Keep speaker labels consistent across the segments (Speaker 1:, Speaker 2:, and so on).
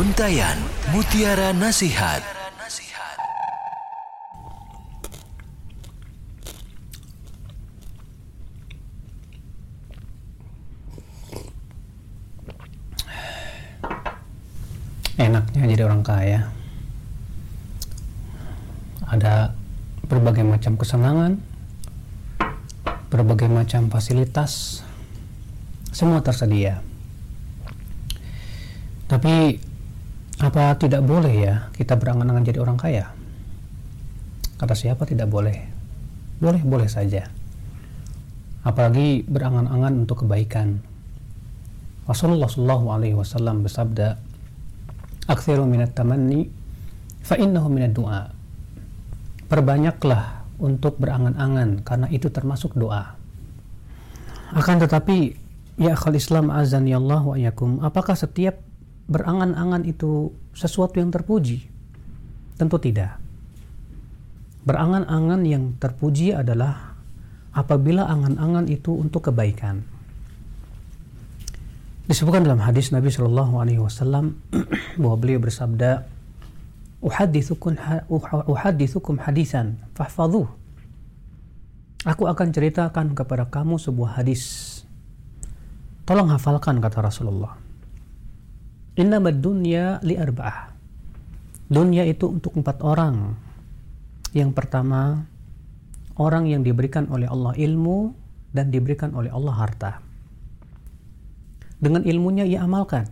Speaker 1: Untayan Mutiara Nasihat.
Speaker 2: Enaknya jadi orang kaya. Ada berbagai macam kesenangan, berbagai macam fasilitas, semua tersedia. Tapi apa tidak boleh ya kita berangan-angan jadi orang kaya? Kata siapa tidak boleh? Boleh, boleh saja. Apalagi berangan-angan untuk kebaikan. Rasulullah Shallallahu Alaihi Wasallam bersabda, "Akhiru minat tamanni, fa innahu minat doa." Perbanyaklah untuk berangan-angan karena itu termasuk doa. Akan tetapi, ya akal Islam azan ya Allah wa yakum, apakah setiap berangan-angan itu sesuatu yang terpuji? Tentu tidak. Berangan-angan yang terpuji adalah apabila angan-angan itu untuk kebaikan. Disebutkan dalam hadis Nabi Shallallahu Alaihi Wasallam bahwa beliau bersabda, "Uhadithukum hadisan, fahfadhuh." Aku akan ceritakan kepada kamu sebuah hadis. Tolong hafalkan kata Rasulullah. Innamad dunya li arba'ah. Dunia itu untuk empat orang. Yang pertama, orang yang diberikan oleh Allah ilmu dan diberikan oleh Allah harta. Dengan ilmunya ia amalkan.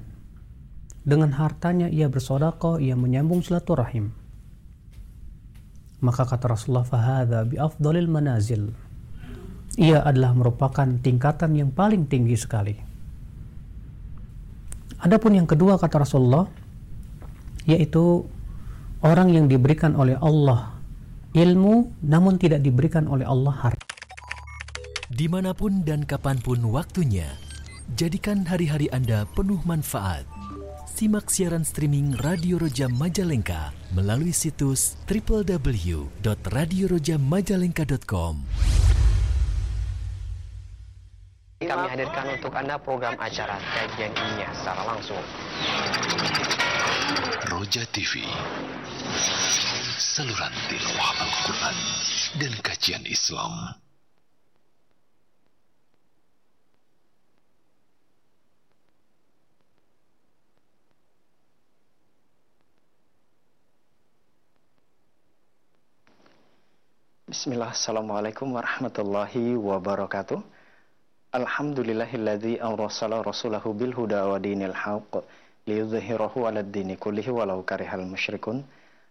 Speaker 2: Dengan hartanya ia bersodako, ia menyambung silaturahim. Maka kata Rasulullah, bi afdalil manazil. Ia adalah merupakan tingkatan yang paling tinggi sekali. Adapun yang kedua kata Rasulullah yaitu orang yang diberikan oleh Allah ilmu namun tidak diberikan oleh Allah harta.
Speaker 1: Di mana pun dan kapan pun waktunya, jadikan hari-hari Anda penuh manfaat. Simak siaran streaming Radio Roja Majalengka melalui situs www.radiorojamajalengka.com.
Speaker 3: Kami hadirkan untuk Anda program acara kajian ilmiah secara langsung.
Speaker 1: Roja TV Saluran tilawah Al-Quran dan kajian Islam
Speaker 3: Bismillah, Assalamualaikum warahmatullahi wabarakatuh. Alhamdulillahilladzi awrasala rasulahu bil huda wa dinil haqq liyudhhirahu 'ala ad-dini kullihi walau karihal musyrikun.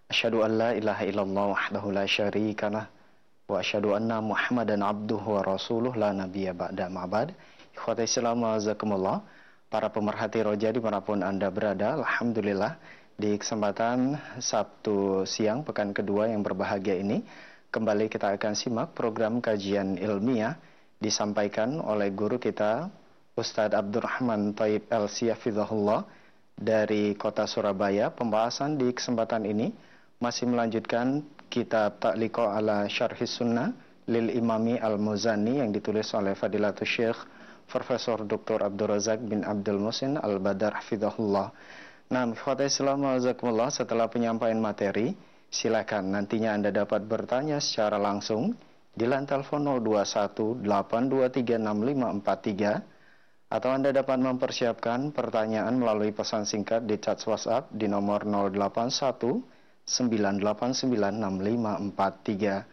Speaker 3: Asyhadu an la ilaha illallah wahdahu la syarika lah wa asyhadu anna Muhammadan abduhu wa rasuluh la nabiyya ba'da ma'bad. Ikhwata Islam wa Para pemerhati roja di mana pun Anda berada, Alhamdulillah di kesempatan Sabtu siang pekan kedua yang berbahagia ini kembali kita akan simak program kajian ilmiah disampaikan oleh guru kita Ustadz Abdurrahman Taib El Siyafidahullah dari kota Surabaya. Pembahasan di kesempatan ini masih melanjutkan kitab Ta'liqo ala Syarhis Sunnah lil Imami Al-Muzani yang ditulis oleh Fadilatul Syekh Profesor Dr. Abdul Razak bin Abdul Musin Al-Badar Hafidahullah. Nah, ikhwata Islam setelah penyampaian materi, silakan nantinya Anda dapat bertanya secara langsung di line telepon 0218236543 atau Anda dapat mempersiapkan pertanyaan melalui pesan singkat di chat WhatsApp di nomor 0819896543.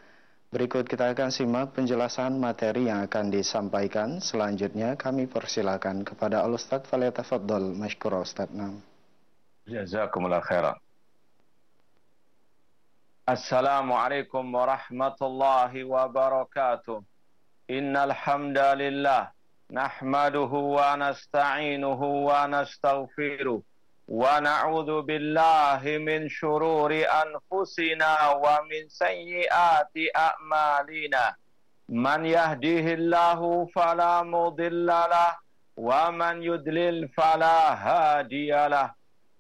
Speaker 3: Berikut kita akan simak penjelasan materi yang akan disampaikan. Selanjutnya kami persilakan kepada Al-Ustadz Falyatafaddal Mashkura Ustadz Nam.
Speaker 4: Jazakumullah khairan. السلام عليكم ورحمة الله وبركاته. إن الحمد لله نحمده ونستعينه ونستغفره ونعوذ بالله من شرور أنفسنا ومن سيئات أعمالنا. من يهديه الله فلا مضل له ومن يدلل فلا هادي له.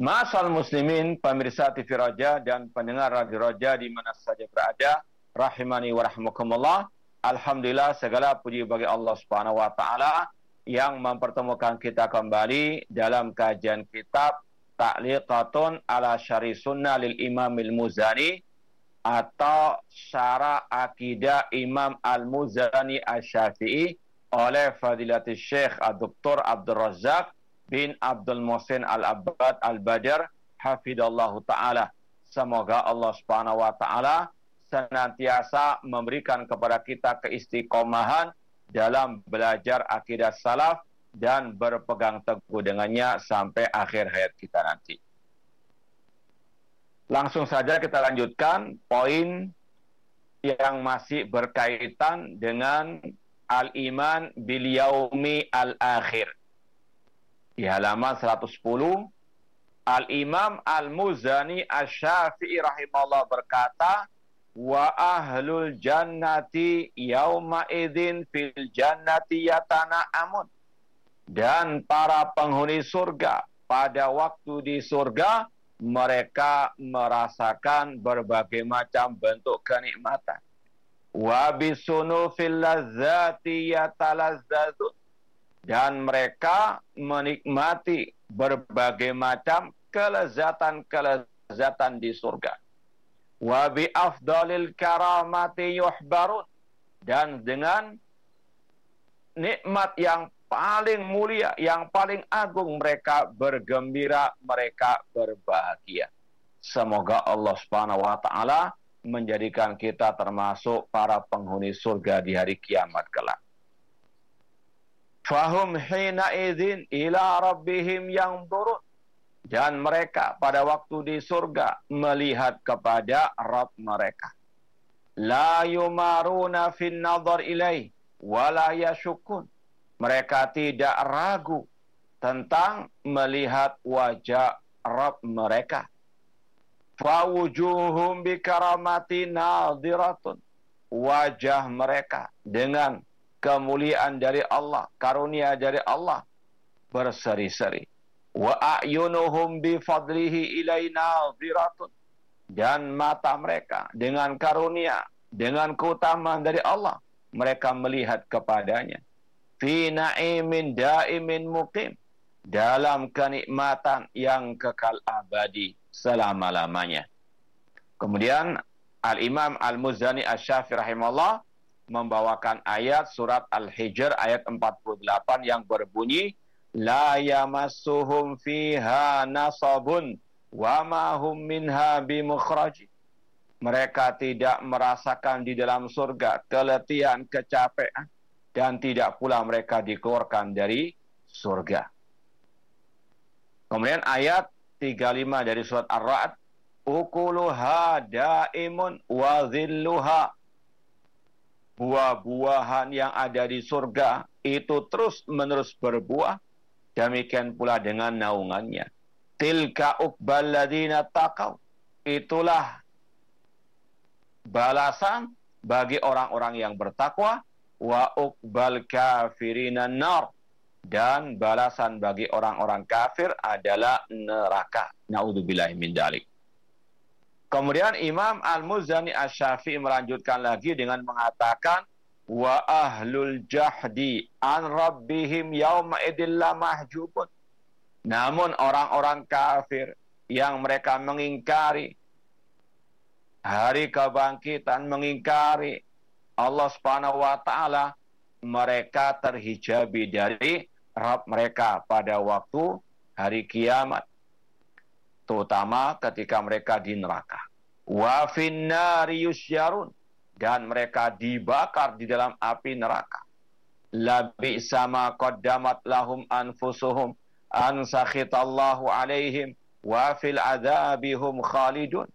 Speaker 4: Masal muslimin, pemirsa TV Raja dan pendengar Radio Raja di mana saja berada, rahimani wa rahmukumullah. Alhamdulillah segala puji bagi Allah Subhanahu wa taala yang mempertemukan kita kembali dalam kajian kitab ta'liqatun ala syari sunnah lil imam al-muzani atau syara akidah imam al-muzani al-syafi'i oleh fadilatul syekh Dr. Abdul Razak bin Abdul Muhsin al-Abbad al-Badr hafidallahu ta'ala semoga Allah subhanahu wa ta'ala senantiasa memberikan kepada kita keistiqomahan dalam belajar akidah salaf dan berpegang teguh dengannya sampai akhir hayat kita nanti. Langsung saja kita lanjutkan poin yang masih berkaitan dengan al-iman bil yaumi al-akhir. Di halaman 110 Al-Imam Al-Muzani Asy-Syafi'i rahimahullah berkata, "Wa ahlul jannati yauma idzin fil jannati yatana'amun." dan para penghuni surga pada waktu di surga mereka merasakan berbagai macam bentuk kenikmatan. Wa bisunu fil lazzati yatalazzazun dan mereka menikmati berbagai macam kelezatan-kelezatan di surga. Wa bi afdalil karamati yuhbarun dan dengan nikmat yang paling mulia, yang paling agung mereka bergembira, mereka berbahagia. Semoga Allah Subhanahu wa taala menjadikan kita termasuk para penghuni surga di hari kiamat kelak. Fahum hina idzin ila rabbihim yang turun. Dan mereka pada waktu di surga melihat kepada Rabb mereka. La yumaruna fin nazar ilaih wala yashukun mereka tidak ragu tentang melihat wajah Rabb mereka. Fawujuhum bikaramati nadiratun. Wajah mereka dengan kemuliaan dari Allah, karunia dari Allah berseri-seri. Wa a'yunuhum bifadlihi ilaina nadiratun. Dan mata mereka dengan karunia, dengan keutamaan dari Allah, mereka melihat kepadanya fi na'imin daimin muqim dalam kenikmatan yang kekal abadi selama-lamanya. Kemudian Al-Imam Al-Muzani Asy-Syafi'i rahimahullah membawakan ayat surat Al-Hijr ayat 48 yang berbunyi la yamassuhum fiha nasabun wa ma hum minha bimukhraj. Mereka tidak merasakan di dalam surga keletihan, kecapean dan tidak pula mereka dikeluarkan dari surga. Kemudian ayat 35 dari surat Ar-Ra'd, ukuluha daimun wa. Buah-buahan yang ada di surga itu terus menerus berbuah, demikian pula dengan naungannya. Tilka uqbal ladina taqaw. Itulah balasan bagi orang-orang yang bertakwa wa uqbal kafirina nar dan balasan bagi orang-orang kafir adalah neraka. Nauzubillahi min dalik. Kemudian Imam Al-Muzani Asy-Syafi'i melanjutkan lagi dengan mengatakan wa ahlul jahdi an rabbihim yauma idillah mahjubun. Namun orang-orang kafir yang mereka mengingkari hari kebangkitan, mengingkari Allah Subhanahu wa taala, mereka terhijabi dari Rabb mereka pada waktu hari kiamat terutama ketika mereka di neraka. Wa finnari yusyarun dan mereka dibakar di dalam api neraka. Labi sama qaddamat lahum anfusuhum an sakhitallahu alaihim wa fil adzabihum khalidun.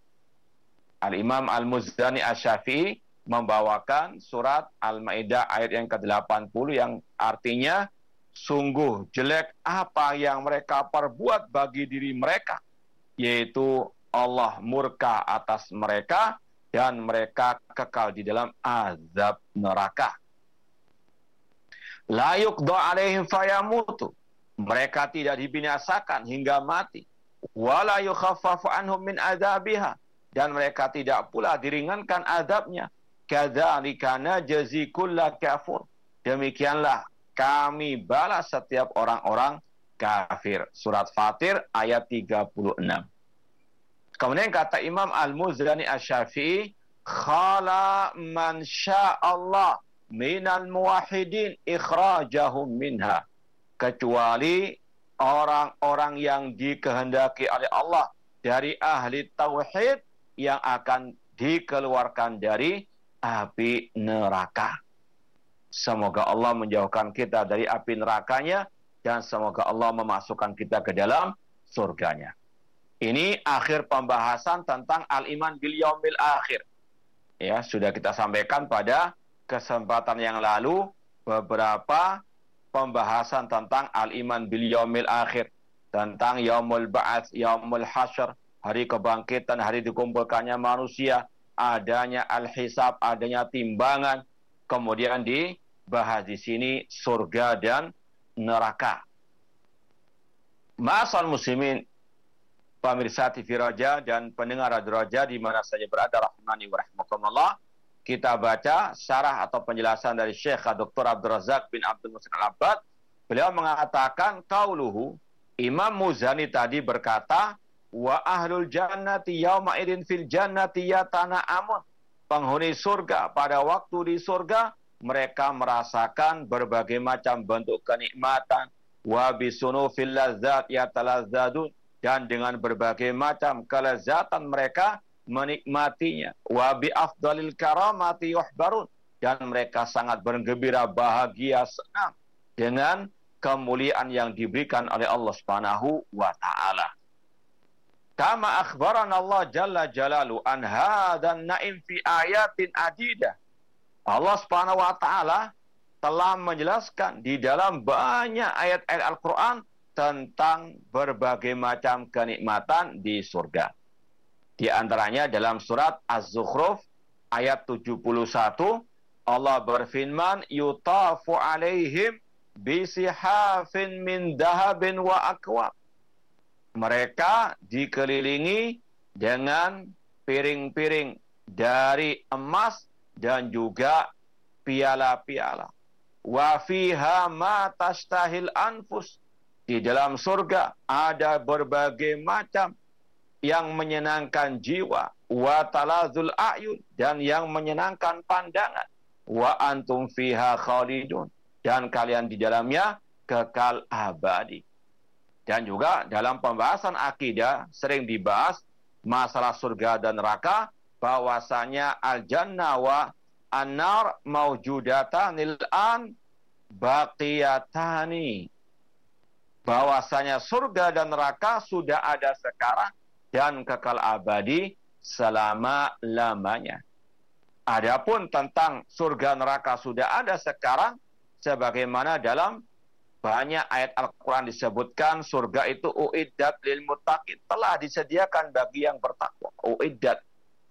Speaker 4: Al-Imam Al-Muzdani Asy-Syafi'i membawakan surat Al-Maidah ayat yang ke-80 yang artinya sungguh jelek apa yang mereka perbuat bagi diri mereka yaitu Allah murka atas mereka dan mereka kekal di dalam azab neraka. Layuk alaihim fayamutu. Mereka tidak dibinasakan hingga mati. Wala anhum min azabiha. Dan mereka tidak pula diringankan azabnya. Kadzalika najzi kulla kafur. Demikianlah kami balas setiap orang-orang kafir. Surat Fatir ayat 36. Kemudian kata Imam Al-Muzani Asy-Syafi'i, khala man Allah minal muwahhidin ikhrajahum minha. Kecuali orang-orang yang dikehendaki oleh Allah dari ahli tauhid yang akan dikeluarkan dari api neraka. Semoga Allah menjauhkan kita dari api nerakanya dan semoga Allah memasukkan kita ke dalam surganya. Ini akhir pembahasan tentang al-iman bil yaumil akhir. Ya, sudah kita sampaikan pada kesempatan yang lalu beberapa pembahasan tentang al-iman bil yaumil akhir, tentang yaumul ba'ats, yaumul hasyr, hari kebangkitan, hari dikumpulkannya manusia, adanya al-hisab, adanya timbangan, kemudian dibahas di sini surga dan neraka. Masal muslimin pemirsa TV Raja dan pendengar Radio Raja di mana saja berada rahmani wa rahmatullah. Kita baca syarah atau penjelasan dari Syekh Dr. Abdul Razak bin Abdul Musin Al-Abbad. Beliau mengatakan kauluhu Imam Muzani tadi berkata wa ahlul jannati yauma idin fil jannati amun. Penghuni surga pada waktu di surga mereka merasakan berbagai macam bentuk kenikmatan. Wa bisunu fil ladzat yatalazzadun. Dan dengan berbagai macam kelezatan mereka menikmatinya. Wa bi afdalil karamati yuhbarun. Dan mereka sangat bergembira bahagia senang dengan kemuliaan yang diberikan oleh Allah Subhanahu wa taala. Kama akhbaran Allah Jalla Jalalu an hadan naim fi ayatin adidah Allah Subhanahu wa taala telah menjelaskan di dalam banyak ayat-ayat Al-Qur'an tentang berbagai macam kenikmatan di surga. Di antaranya dalam surat Az-Zukhruf ayat 71 Allah berfirman yutafu alaihim bisihafin min dahabin wa akwab. Mereka dikelilingi dengan piring-piring dari emas dan juga piala-piala. Wa fiha ma tastahil anfus. Di dalam surga ada berbagai macam yang menyenangkan jiwa. Wa talazul a'yun. Dan yang menyenangkan pandangan. Wa antum fiha khalidun. Dan kalian di dalamnya kekal abadi. Dan juga dalam pembahasan akidah sering dibahas masalah surga dan neraka bahwasanya al-jannah wa an-nar maujudatanil an baqiyatani bahwasanya surga dan neraka sudah ada sekarang dan kekal abadi selama-lamanya. Adapun tentang surga neraka sudah ada sekarang sebagaimana dalam banyak ayat Al-Quran disebutkan surga itu uiddat lil muttaqin telah disediakan bagi yang bertakwa. Uiddat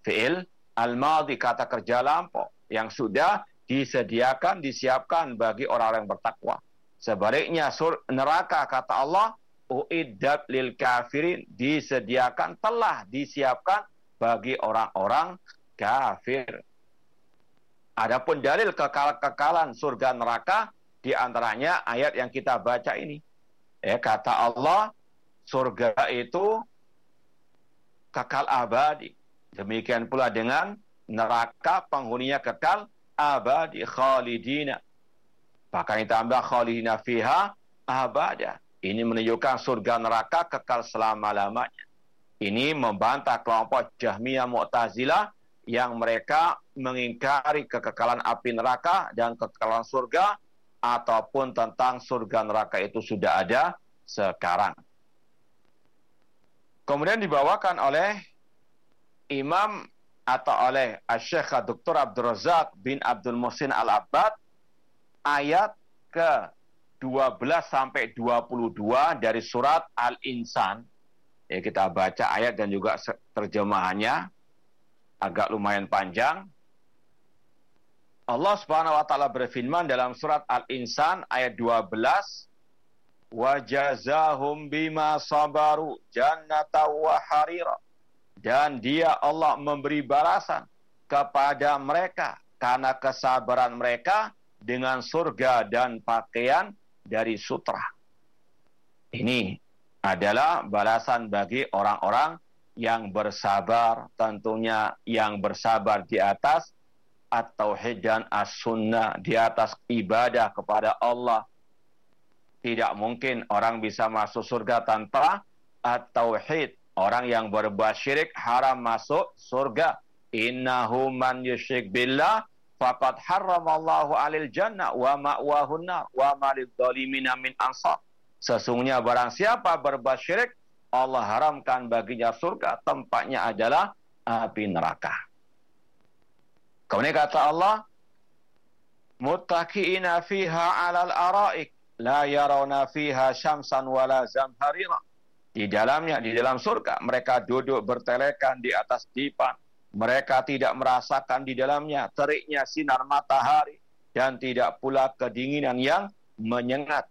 Speaker 4: fi'il al-madhi kata kerja lampau yang sudah disediakan disiapkan bagi orang-orang yang bertakwa. Sebaliknya sur neraka kata Allah uiddat lil kafirin disediakan telah disiapkan bagi orang-orang kafir. Adapun dalil kekal-kekalan surga neraka di antaranya ayat yang kita baca ini. Ya, kata Allah, surga itu kekal abadi. Demikian pula dengan neraka penghuninya kekal abadi khalidina. Bahkan ditambah khalidina fiha abada. Ini menunjukkan surga neraka kekal selama-lamanya. Ini membantah kelompok Jahmiyah Mu'tazilah yang mereka mengingkari kekekalan api neraka dan kekekalan surga ataupun tentang surga neraka itu sudah ada sekarang. Kemudian dibawakan oleh Imam atau oleh Syekh Dr. Abdul Razak bin Abdul Muhsin Al-Abbad ayat ke 12 sampai 22 dari surat Al-Insan Ya, kita baca ayat dan juga terjemahannya agak lumayan panjang. Allah Subhanahu wa taala berfirman dalam surat Al-Insan ayat 12, "Wa jazahum bima sabaru jannata wa harira." Dan dia Allah memberi balasan kepada mereka karena kesabaran mereka dengan surga dan pakaian dari sutra. Ini adalah balasan bagi orang-orang yang bersabar, tentunya yang bersabar di atas at-tauhid dan as-sunnah, di atas ibadah kepada Allah. Tidak mungkin orang bisa masuk surga tanpa at-tauhid. Orang yang berbuat syirik haram masuk surga. Innahu man yusyrik billah faqad harramallahu alil jannah wa ma'wahun nar wa ma lidh min ansar. Sesungguhnya barang siapa berbuat syirik, Allah haramkan baginya surga, tempatnya adalah api neraka. Kemudian kata Allah, Muttaqi'ina fiha alal araik, la yarawna fiha syamsan wala zamharira. Di dalamnya, di dalam surga, mereka duduk bertelekan di atas dipan. Mereka tidak merasakan di dalamnya teriknya sinar matahari dan tidak pula kedinginan yang menyengat.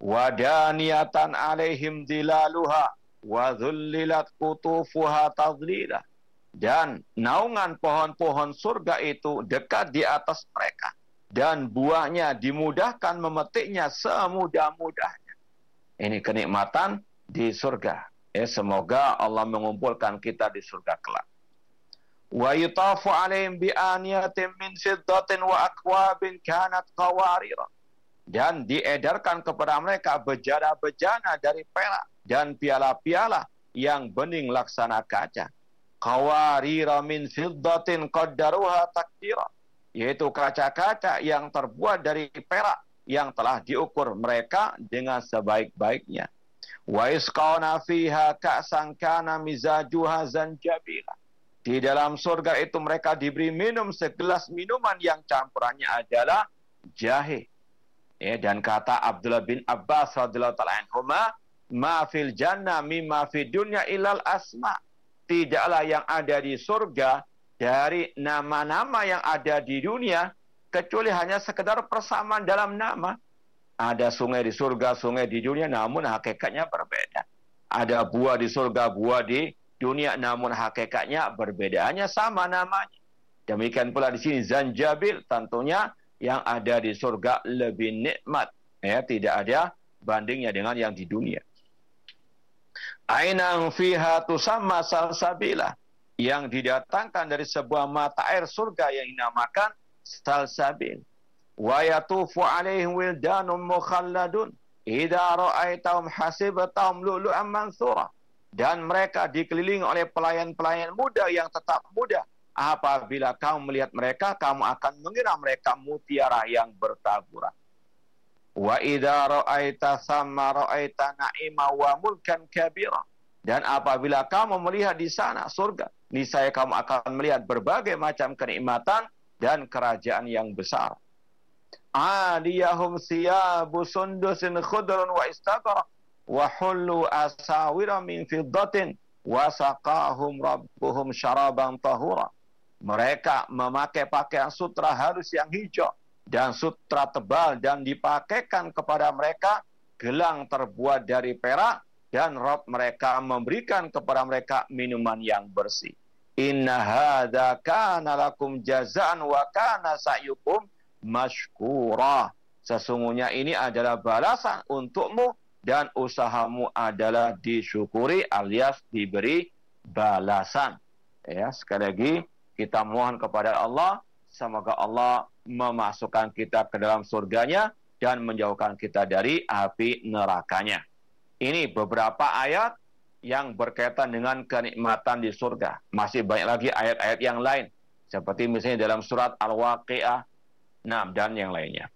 Speaker 4: Wadaniyatan alaihim dilaluha wa dhullilat kutufuha tadlila dan naungan pohon-pohon surga itu dekat di atas mereka. Dan buahnya dimudahkan memetiknya semudah-mudahnya. Ini kenikmatan di surga eh semoga Allah mengumpulkan kita di surga kelak wa yutafu alaihim bi aniyatin min siddatin wa akwabin kanat qawarira dan diedarkan kepada mereka bejana-bejana dari perak dan piala-piala yang bening laksana kaca. Qawarira min fiddatin qaddaruha takdira. Yaitu kaca-kaca yang terbuat dari perak yang telah diukur mereka dengan sebaik-baiknya. Wa fiha ka'san mizajuha zanjabila. Di dalam surga itu mereka diberi minum segelas minuman yang campurannya adalah jahe. Ya, dan kata Abdullah bin Abbas radhiyallahu taala anhuma, "Ma fil jannah mimma fid dunya ilal asma." Tidaklah yang ada di surga dari nama-nama yang ada di dunia kecuali hanya sekedar persamaan dalam nama. Ada sungai di surga, sungai di dunia, namun hakikatnya berbeda. Ada buah di surga, buah di dunia, namun hakikatnya berbeda. Hanya sama namanya. Demikian pula di sini Zanjabil, tentunya yang ada di surga lebih nikmat ya tidak ada bandingnya dengan yang di dunia ainang fiha tusamma salsabila yang didatangkan dari sebuah mata air surga yang dinamakan salsabil wa yatufu alaihim wildanun mukhalladun idza ra'aitahum hasibatahum lu'lu'an mansura dan mereka dikelilingi oleh pelayan-pelayan muda yang tetap muda apabila kamu melihat mereka, kamu akan mengira mereka mutiara yang bertaburan. Wa idza ra'aita thamma ra'aita na'ima wa mulkan kabira. Dan apabila kamu melihat di sana surga, niscaya kamu akan melihat berbagai macam kenikmatan dan kerajaan yang besar. Adiyahum siyabu sundusin khudrun wa istabara wa hullu asawira min fiddatin wa saqahum rabbuhum syaraban tahura mereka memakai pakaian sutra halus yang hijau dan sutra tebal dan dipakaikan kepada mereka gelang terbuat dari perak dan rob mereka memberikan kepada mereka minuman yang bersih. inna hadza kana lakum jazaan wa kana sa'yukum mashkura. Sesungguhnya ini adalah balasan untukmu dan usahamu adalah disyukuri alias diberi balasan. Ya, sekali lagi kita mohon kepada Allah semoga Allah memasukkan kita ke dalam surganya dan menjauhkan kita dari api nerakanya. Ini beberapa ayat yang berkaitan dengan kenikmatan di surga. Masih banyak lagi ayat-ayat yang lain. Seperti misalnya dalam surat Al-Waqi'ah, nah, dan yang lainnya.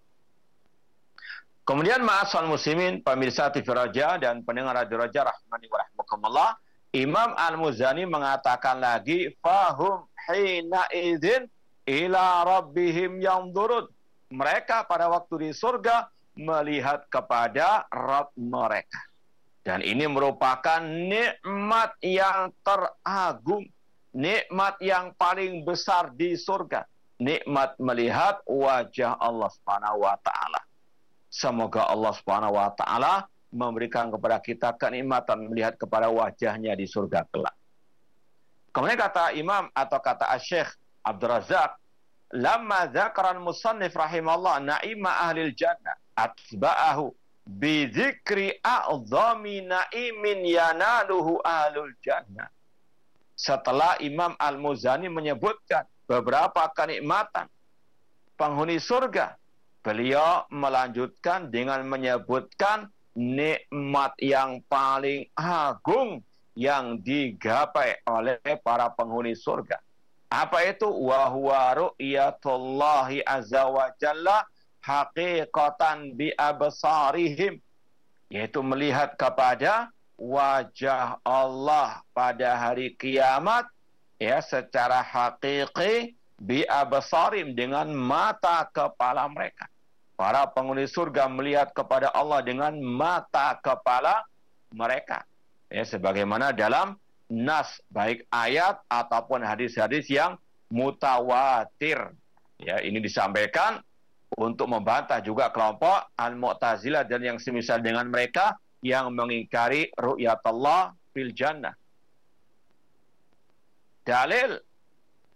Speaker 4: Kemudian ma'asal muslimin, pemirsa TV Raja dan pendengar Radio Raja rahmani wa rahmakumullah, Imam Al-Muzani mengatakan lagi, fahum hina izin ila rabbihim yang durut. Mereka pada waktu di surga melihat kepada Rabb mereka. Dan ini merupakan nikmat yang teragung, nikmat yang paling besar di surga, nikmat melihat wajah Allah Subhanahu wa taala. Semoga Allah Subhanahu wa taala memberikan kepada kita kenikmatan melihat kepada wajahnya di surga kelak. Kemudian kata Imam atau kata Syekh Abdul Razak, "Lamma dzakara musannif rahimallah na'ima ahlil jannah atba'ahu bizikri a'zami na'imin yanaluhu ahlul jannah. Setelah Imam Al-Muzani menyebutkan beberapa kenikmatan penghuni surga, beliau melanjutkan dengan menyebutkan nikmat yang paling agung yang digapai oleh para penghuni surga. Apa itu? Wahuwa ru'yatullahi azza wa jalla haqiqatan bi absarihim yaitu melihat kepada wajah Allah pada hari kiamat ya secara hakiki bi absarim dengan mata kepala mereka. Para penghuni surga melihat kepada Allah dengan mata kepala mereka. Ya sebagaimana dalam nas baik ayat ataupun hadis-hadis yang mutawatir. Ya ini disampaikan untuk membantah juga kelompok Al-Mu'tazilah dan yang semisal dengan mereka yang mengingkari ru'yatullah fil jannah. Dalil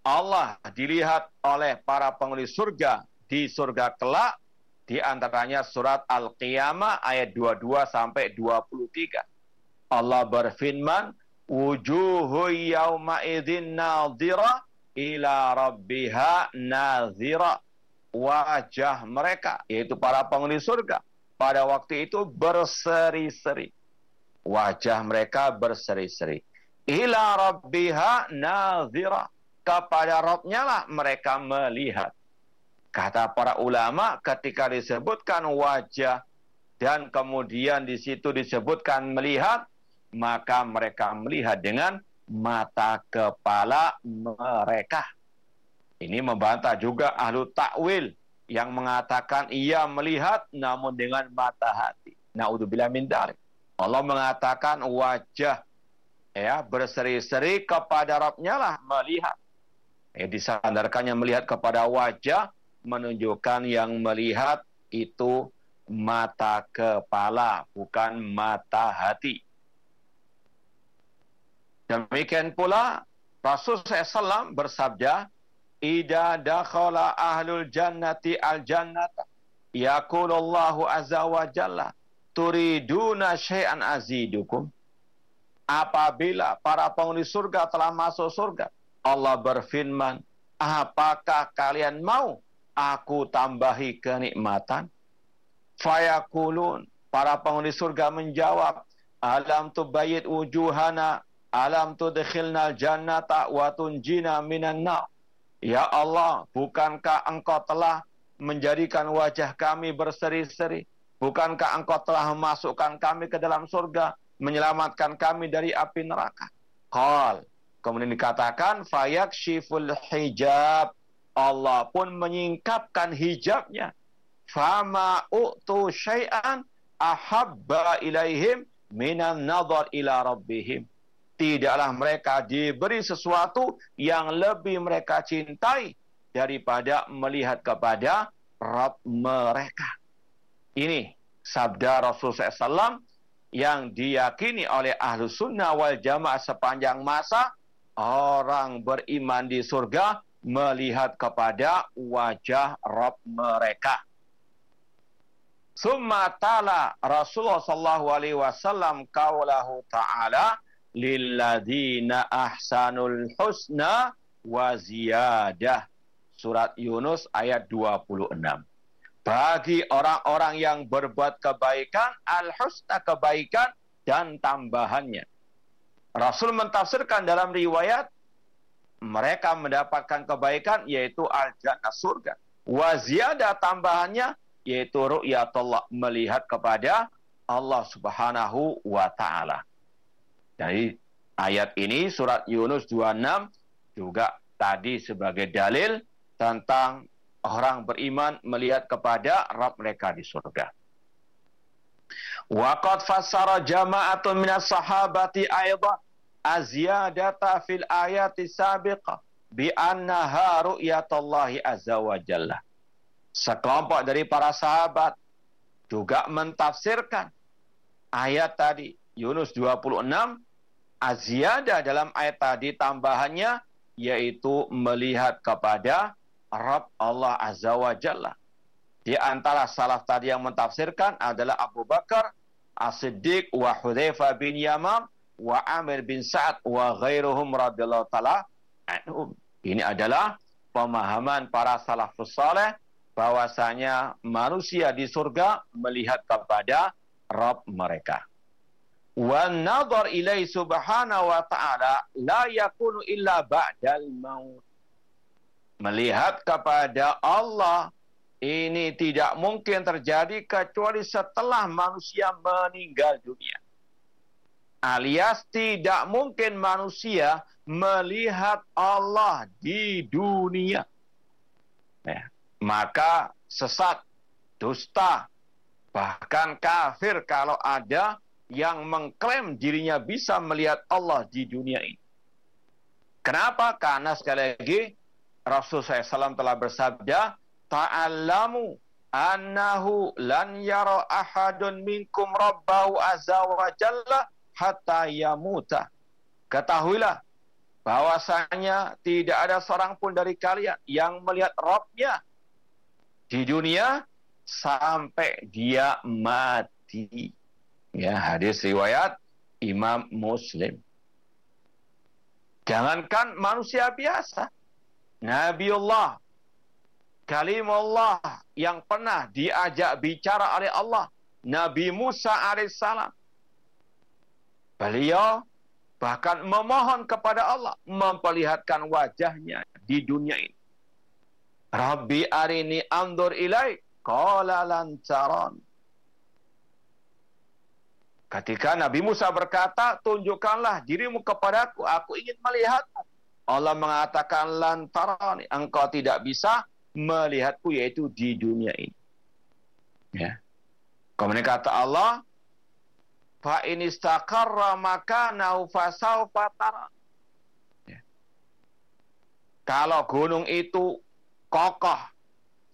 Speaker 4: Allah dilihat oleh para penghuni surga di surga kelak di antaranya surat Al-Qiyamah ayat 22 sampai 23. Allah berfirman, "Wujuhu yawma idzin nadhira ila rabbiha nadhira." wajah mereka, yaitu para penghuni surga, pada waktu itu berseri-seri. Wajah mereka berseri-seri. Ila rabbiha nazira. Kepada Rabbnya lah mereka melihat. Kata para ulama ketika disebutkan wajah dan kemudian di situ disebutkan melihat, maka mereka melihat dengan mata kepala mereka. Ini membantah juga ahlu takwil yang mengatakan ia melihat namun dengan mata hati. Naudzubillah min. Allah mengatakan wajah ya berseri-seri kepada Rabbnya lah melihat. Ya, disandarkannya melihat kepada wajah menunjukkan yang melihat itu mata kepala bukan mata hati. Demikian pula Rasul SAW bersabda, Ida dakhala ahlul jannati al jannata yaqulullahu azza wa jalla turiduna syai'an azidukum apabila para penghuni surga telah masuk surga Allah berfirman apakah kalian mau aku tambahi kenikmatan? Fayakulun para penghuni surga menjawab alam tubayit wujuhana alam tudkhilna jannata wa tunjina minan nar. Ya Allah, bukankah engkau telah menjadikan wajah kami berseri-seri? Bukankah engkau telah memasukkan kami ke dalam surga, menyelamatkan kami dari api neraka? Qal. Kemudian dikatakan, fayak shiful hijab. Allah pun menyingkapkan hijabnya. Fama u'tu syai'an ahabba ilaihim minan nadhar ila rabbihim tidaklah mereka diberi sesuatu yang lebih mereka cintai daripada melihat kepada Rabb mereka. Ini sabda Rasul SAW yang diyakini oleh ahlu sunnah wal jamaah sepanjang masa orang beriman di surga melihat kepada wajah Rabb mereka. Summa tala Rasulullah sallallahu alaihi wasallam kaulahu ta'ala lilladzina ahsanul husna wa ziyadah. Surat Yunus ayat 26. Bagi orang-orang yang berbuat kebaikan, al-husna kebaikan dan tambahannya. Rasul mentafsirkan dalam riwayat mereka mendapatkan kebaikan yaitu al-jannah surga. Wa ziyadah tambahannya yaitu ru'yatullah melihat kepada Allah Subhanahu wa taala. Jadi ayat ini surat Yunus 26 juga tadi sebagai dalil tentang orang beriman melihat kepada Rabb mereka di surga. Waqad fassara jama'atun minas sahabati aidan aziyadata fil ayati sabiqah bi annaha ru'yatullahi azza wa jalla sekelompok dari para sahabat juga mentafsirkan ayat tadi Yunus 26 aziada dalam ayat tadi tambahannya yaitu melihat kepada Rabb Allah Azza wa Jalla. Di antara salaf tadi yang mentafsirkan adalah Abu Bakar, As-Siddiq, wa Hudzaifah bin Yamam, wa Amir bin Sa'ad, wa ghairuhum radhiyallahu taala. Ini adalah pemahaman para salafus saleh bahwasanya manusia di surga melihat kepada Rabb mereka. Wa nadhar ilai subhanahu wa ta'ala la yakunu illa ba'dal maut. Melihat kepada Allah ini tidak mungkin terjadi kecuali setelah manusia meninggal dunia. Alias tidak mungkin manusia melihat Allah di dunia. Ya maka sesat, dusta, bahkan kafir kalau ada yang mengklaim dirinya bisa melihat Allah di dunia ini. Kenapa? Karena sekali lagi Rasul SAW telah bersabda, Ta'allamu annahu lan yara ahadun minkum rabbahu azza wa jalla hatta yamuta. Ketahuilah bahwasanya tidak ada seorang pun dari kalian yang melihat Rabbnya di dunia sampai dia mati. Ya, hadis riwayat Imam Muslim. Jangankan manusia biasa, Nabiullah, kalimullah yang pernah diajak bicara oleh Allah, Nabi Musa alaihissalam. Beliau bahkan memohon kepada Allah memperlihatkan wajahnya di dunia ini. Rabbi arini andur ilai. Qala. Ketika Nabi Musa berkata, tunjukkanlah dirimu kepadaku, aku ingin melihatmu. Allah mengatakan lantaran, engkau tidak bisa melihatku yaitu di dunia ini. Ya. Kemudian kata Allah, fa in istaqarra makanahu fasawfa. Ya. Kalau gunung itu kokoh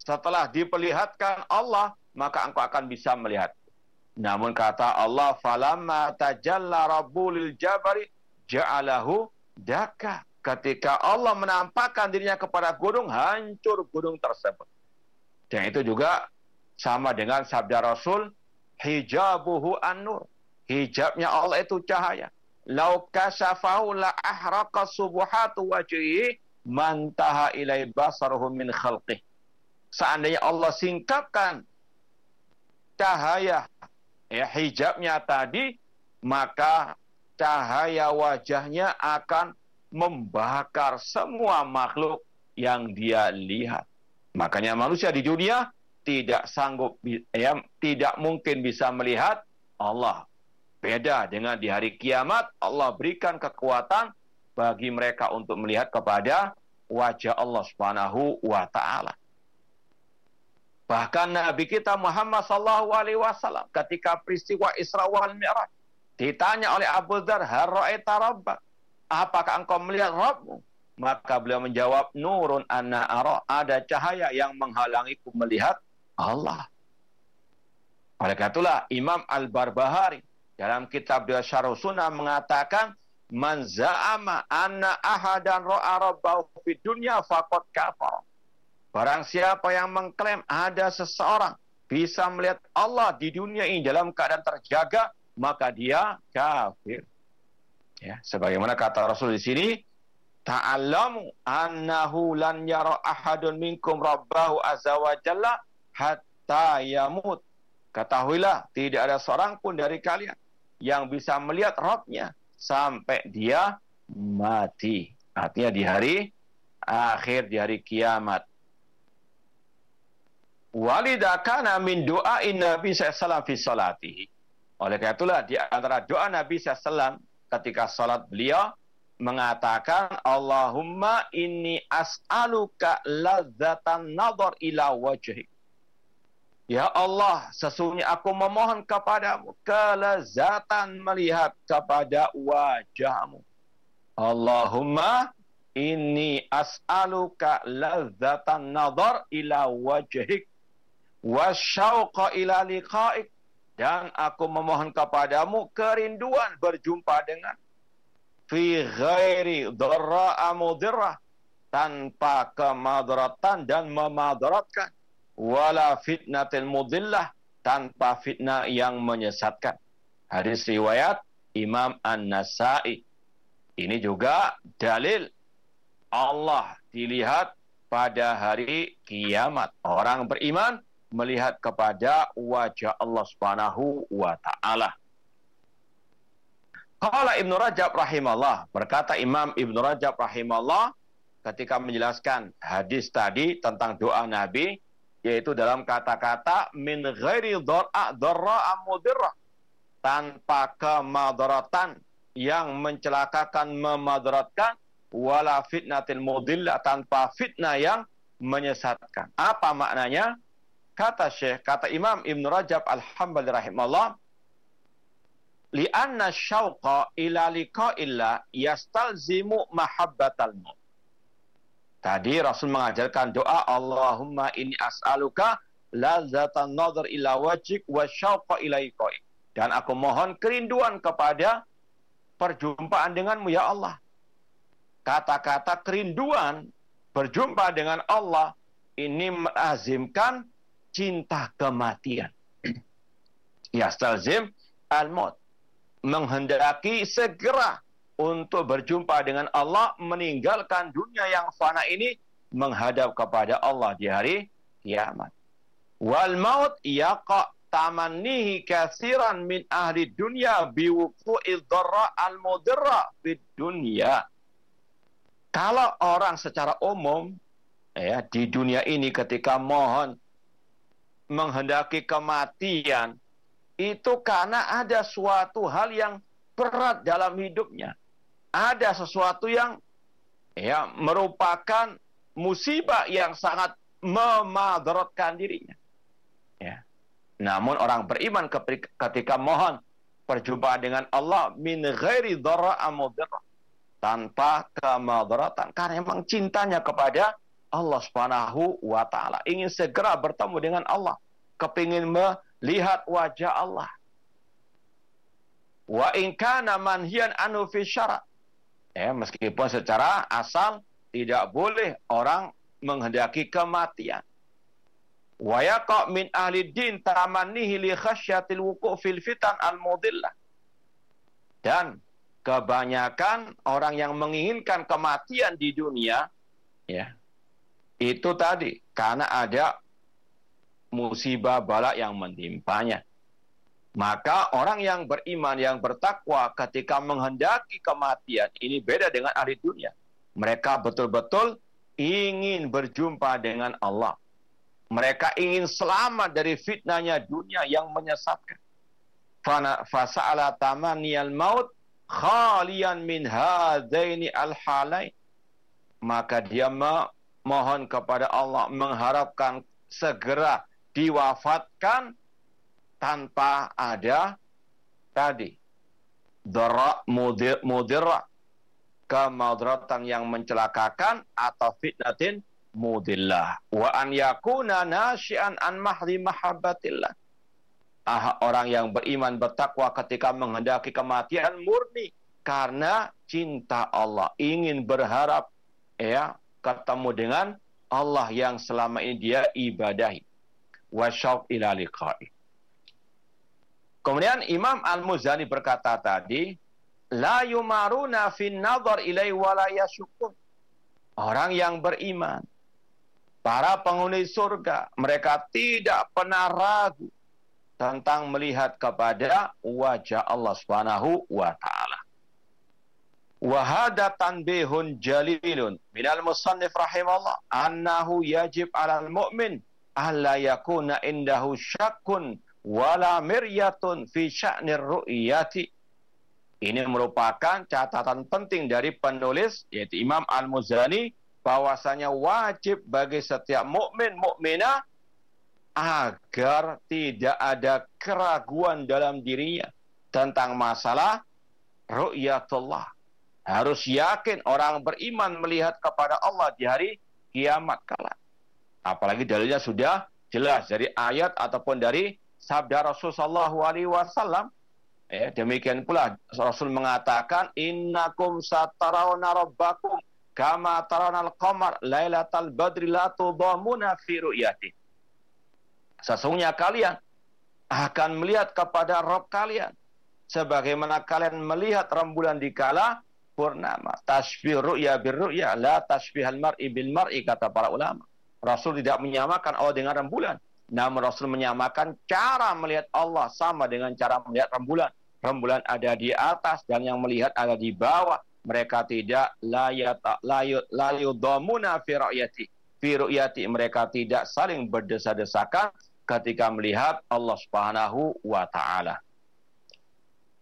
Speaker 4: setelah diperlihatkan Allah maka engkau akan bisa melihat namun kata Allah falamma tajalla rabbul jabari ja'alahu daka ketika Allah menampakkan dirinya kepada gunung hancur gunung tersebut. Dan itu juga sama dengan sabda Rasul hijabuhu an-nur. Hijabnya Allah itu cahaya. Lau kasafahu la ahraqa subuhatu wajhihi mantaha ilai basaruhu min khalqih. Seandainya Allah singkapkan cahaya ya hijabnya tadi, maka cahaya wajahnya akan membakar semua makhluk yang dia lihat. Makanya manusia di dunia tidak sanggup ya, tidak mungkin bisa melihat Allah. Beda dengan di hari kiamat Allah berikan kekuatan bagi mereka untuk melihat kepada wajah Allah Subhanahu wa taala. Bahkan Nabi kita Muhammad sallallahu alaihi wasallam ketika peristiwa Isra wal Mi'raj ditanya oleh Abu Dzar, "Har ra'aita rabbak?" Apakah engkau melihat Rabbmu? Maka beliau menjawab, "Nurun anna ara." Ada cahaya yang menghalangiku melihat Allah. Oleh itulah Imam Al-Barbahari dalam kitab dia Syarh Sunnah mengatakan man za'ama anna ahadan ra'a rabbahu fid dunya faqad kafar. Barang siapa yang mengklaim ada seseorang bisa melihat Allah di dunia ini dalam keadaan terjaga, maka dia kafir. Ya, sebagaimana kata Rasul di sini, ta'allamu annahu lan yara ahadun minkum rabbahu azza wa jalla hatta yamut. Ketahuilah, tidak ada seorang pun dari kalian yang bisa melihat Rabbnya sampai dia mati. Artinya di hari akhir, di hari kiamat. Walidakana min doain Nabi SAW fi salatihi. Oleh karena itulah di antara doa Nabi SAW ketika salat beliau mengatakan Allahumma inni as'aluka ladzatan nadhar ila wajhik. Ya Allah, sesungguhnya aku memohon kepadamu kelezatan melihat kepada wajahmu. Allahumma inni as'aluka ladzatan nadhar ila wajhik wasyauqa ila liqa'ik dan aku memohon kepadamu kerinduan berjumpa dengan fi ghairi dharra tanpa kemadaratan dan memadaratkan wala fitnatil mudillah tanpa fitnah yang menyesatkan. Hadis riwayat Imam An-Nasai. Ini juga dalil Allah dilihat pada hari kiamat. Orang beriman melihat kepada wajah Allah Subhanahu wa taala. Qala Ibnu Rajab rahimahullah, berkata Imam Ibnu Rajab rahimahullah ketika menjelaskan hadis tadi tentang doa Nabi, yaitu dalam kata-kata min ghairi dhar'a dharra tanpa kemadaratan yang mencelakakan memadaratkan wala fitnatil mudillah tanpa fitnah yang menyesatkan. Apa maknanya? Kata Syekh, kata Imam Ibn Rajab Al-Hambali rahimahullah, li'anna syauqa ila liqa'illah yastalzimu mahabbatal. Tadi Rasul mengajarkan doa Allahumma inni as'aluka lazatan nadhar ila wajik wa syauqa ilaikoi. Dan aku mohon kerinduan kepada perjumpaan denganmu ya Allah. Kata-kata kerinduan berjumpa dengan Allah ini mengazimkan cinta kematian. Yastalzim al-maut. Menghendaki segera untuk berjumpa dengan Allah, meninggalkan dunia yang fana ini, menghadap kepada Allah di hari kiamat. Wal maut yaqa tamannihi kasiran min ahli dunia biwuku'il dharra al-mudirra di dunia. Kalau orang secara umum ya di dunia ini ketika mohon menghendaki kematian itu karena ada suatu hal yang berat dalam hidupnya ada sesuatu yang ya merupakan musibah yang sangat memadaratkan dirinya. Ya. Namun orang beriman ketika mohon perjumpaan dengan Allah min ghairi dharra tanpa kemadaratan karena memang cintanya kepada Allah Subhanahu wa taala ingin segera bertemu dengan Allah kepingin melihat wajah Allah wa in kana manhiyan anu fi syara Ya, meskipun secara asal tidak boleh orang menghendaki kematian. Wa yaqa min ahli din tamannihi li khasyatil wuku' fil fitan al mudillah. Dan kebanyakan orang yang menginginkan kematian di dunia ya itu tadi karena ada musibah bala yang mentimpanya. Maka orang yang beriman, yang bertakwa ketika menghendaki kematian, ini beda dengan ahli dunia. Mereka betul-betul ingin berjumpa dengan Allah. Mereka ingin selamat dari fitnahnya dunia yang menyesatkan. Fasa'ala tamaniyal maut khalian min hadaini al. Maka dia mohon kepada Allah mengharapkan segera diwafatkan tanpa ada tadi. Dara mudir mudirra kemadratan yang mencelakakan atau fitnatin mudillah. Wa an yakuna nasyian an mahdi mahabbatillah. Ah, orang yang beriman bertakwa ketika menghendaki kematian murni karena cinta Allah, ingin berharap ya ketemu dengan Allah yang selama ini dia ibadahi. Wasyauq ila liqa'i. Kemudian Imam Al-Muzani berkata tadi, la yumaruna fin nazar ilai wa la Orang yang beriman, para penghuni surga, mereka tidak pernah ragu tentang melihat kepada wajah Allah Subhanahu wa taala. Wa hada tanbihun jalilun minal musannif rahimallah annahu yajib 'alal mu'min alla yakuna indahu syakkun wala miryatun fi sya'nir ru'yati. Ini merupakan catatan penting dari penulis yaitu Imam Al-Muzani bahwasanya wajib bagi setiap mukmin mukminah agar tidak ada keraguan dalam dirinya tentang masalah ru'yatullah. Harus yakin orang beriman melihat kepada Allah di hari kiamat kala. Apalagi dalilnya sudah jelas dari ayat ataupun dari sabda Rasulullah SAW. Ya, demikian pula Rasul mengatakan innakum satarawna rabbakum kama tarawna al-qamar lailatal badri la tudamuna fi ru'yati. Sesungguhnya kalian akan melihat kepada Rob kalian sebagaimana kalian melihat rembulan di kala purnama. Tasbih ru'ya bir ru'ya la tasbihal mar'i bil mar'i kata para ulama. Rasul tidak menyamakan Allah dengan rembulan. Namun Rasul menyamakan cara melihat Allah sama dengan cara melihat rembulan. Rembulan ada di atas dan yang melihat ada di bawah. Mereka tidak layudhamuna fi ru'yati. Fi ru'yati mereka tidak saling berdesa-desakan ketika melihat Allah Subhanahu wa taala.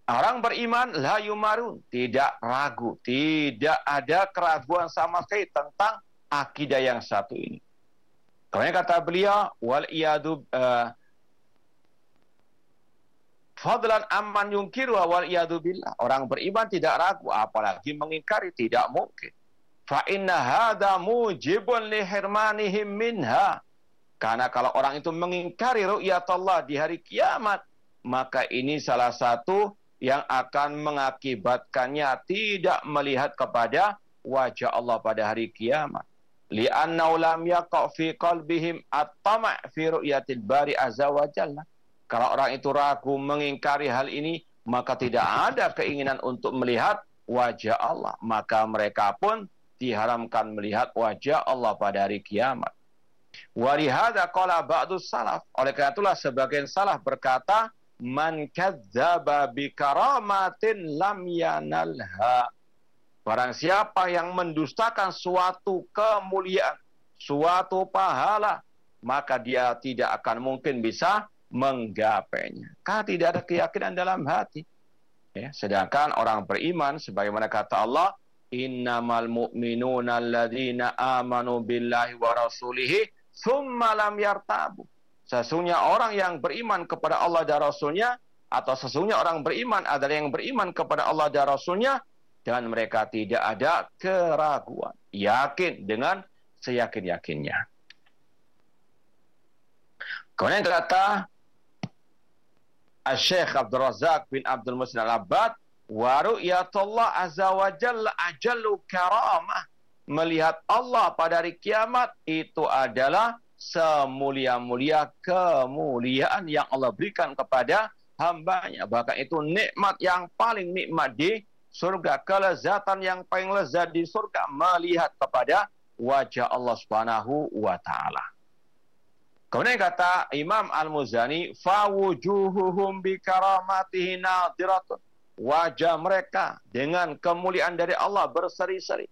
Speaker 4: Orang beriman la yumarun, tidak ragu, tidak ada keraguan sama sekali tentang akidah yang satu ini. Kemudian kata beliau, wal iyadu uh, fadlan amman yungkiru wal iyadu billah. Orang beriman tidak ragu, apalagi mengingkari tidak mungkin. Fa inna hadha mujibun li minha. Karena kalau orang itu mengingkari ru'yat Allah di hari kiamat, maka ini salah satu yang akan mengakibatkannya tidak melihat kepada wajah Allah pada hari kiamat li'annahu lam yaqa' fi qalbihim at-tama' fi ru'yatil bari azza wa jalla. Kalau orang itu ragu mengingkari hal ini, maka tidak ada keinginan untuk melihat wajah Allah. Maka mereka pun diharamkan melihat wajah Allah pada hari kiamat. Warihada qala ba'du salaf. Oleh karena itulah sebagian salaf berkata, Man kadzdzaba bi karamatin lam yanalha. Barang siapa yang mendustakan suatu kemuliaan, suatu pahala, maka dia tidak akan mungkin bisa menggapainya. Karena tidak ada keyakinan dalam hati. Ya, sedangkan orang beriman, sebagaimana kata Allah, innamal mu'minuna alladzina amanu billahi wa rasulihi thumma lam yartabu. Sesungguhnya orang yang beriman kepada Allah dan Rasulnya, atau sesungguhnya orang beriman adalah yang beriman kepada Allah dan Rasulnya, dan mereka tidak ada keraguan. Yakin dengan seyakin-yakinnya. Kemudian kata Syekh Abdul Razak bin Abdul Musin Al-Abbad, wa azza wa jalla karamah. Melihat Allah pada hari kiamat itu adalah semulia-mulia kemuliaan yang Allah berikan kepada hambanya. Bahkan itu nikmat yang paling nikmat di surga, kelezatan yang paling lezat di surga melihat kepada wajah Allah Subhanahu wa taala. Kemudian kata Imam Al-Muzani, fawujuhuhum bi karamatihi. Wajah mereka dengan kemuliaan dari Allah berseri-seri.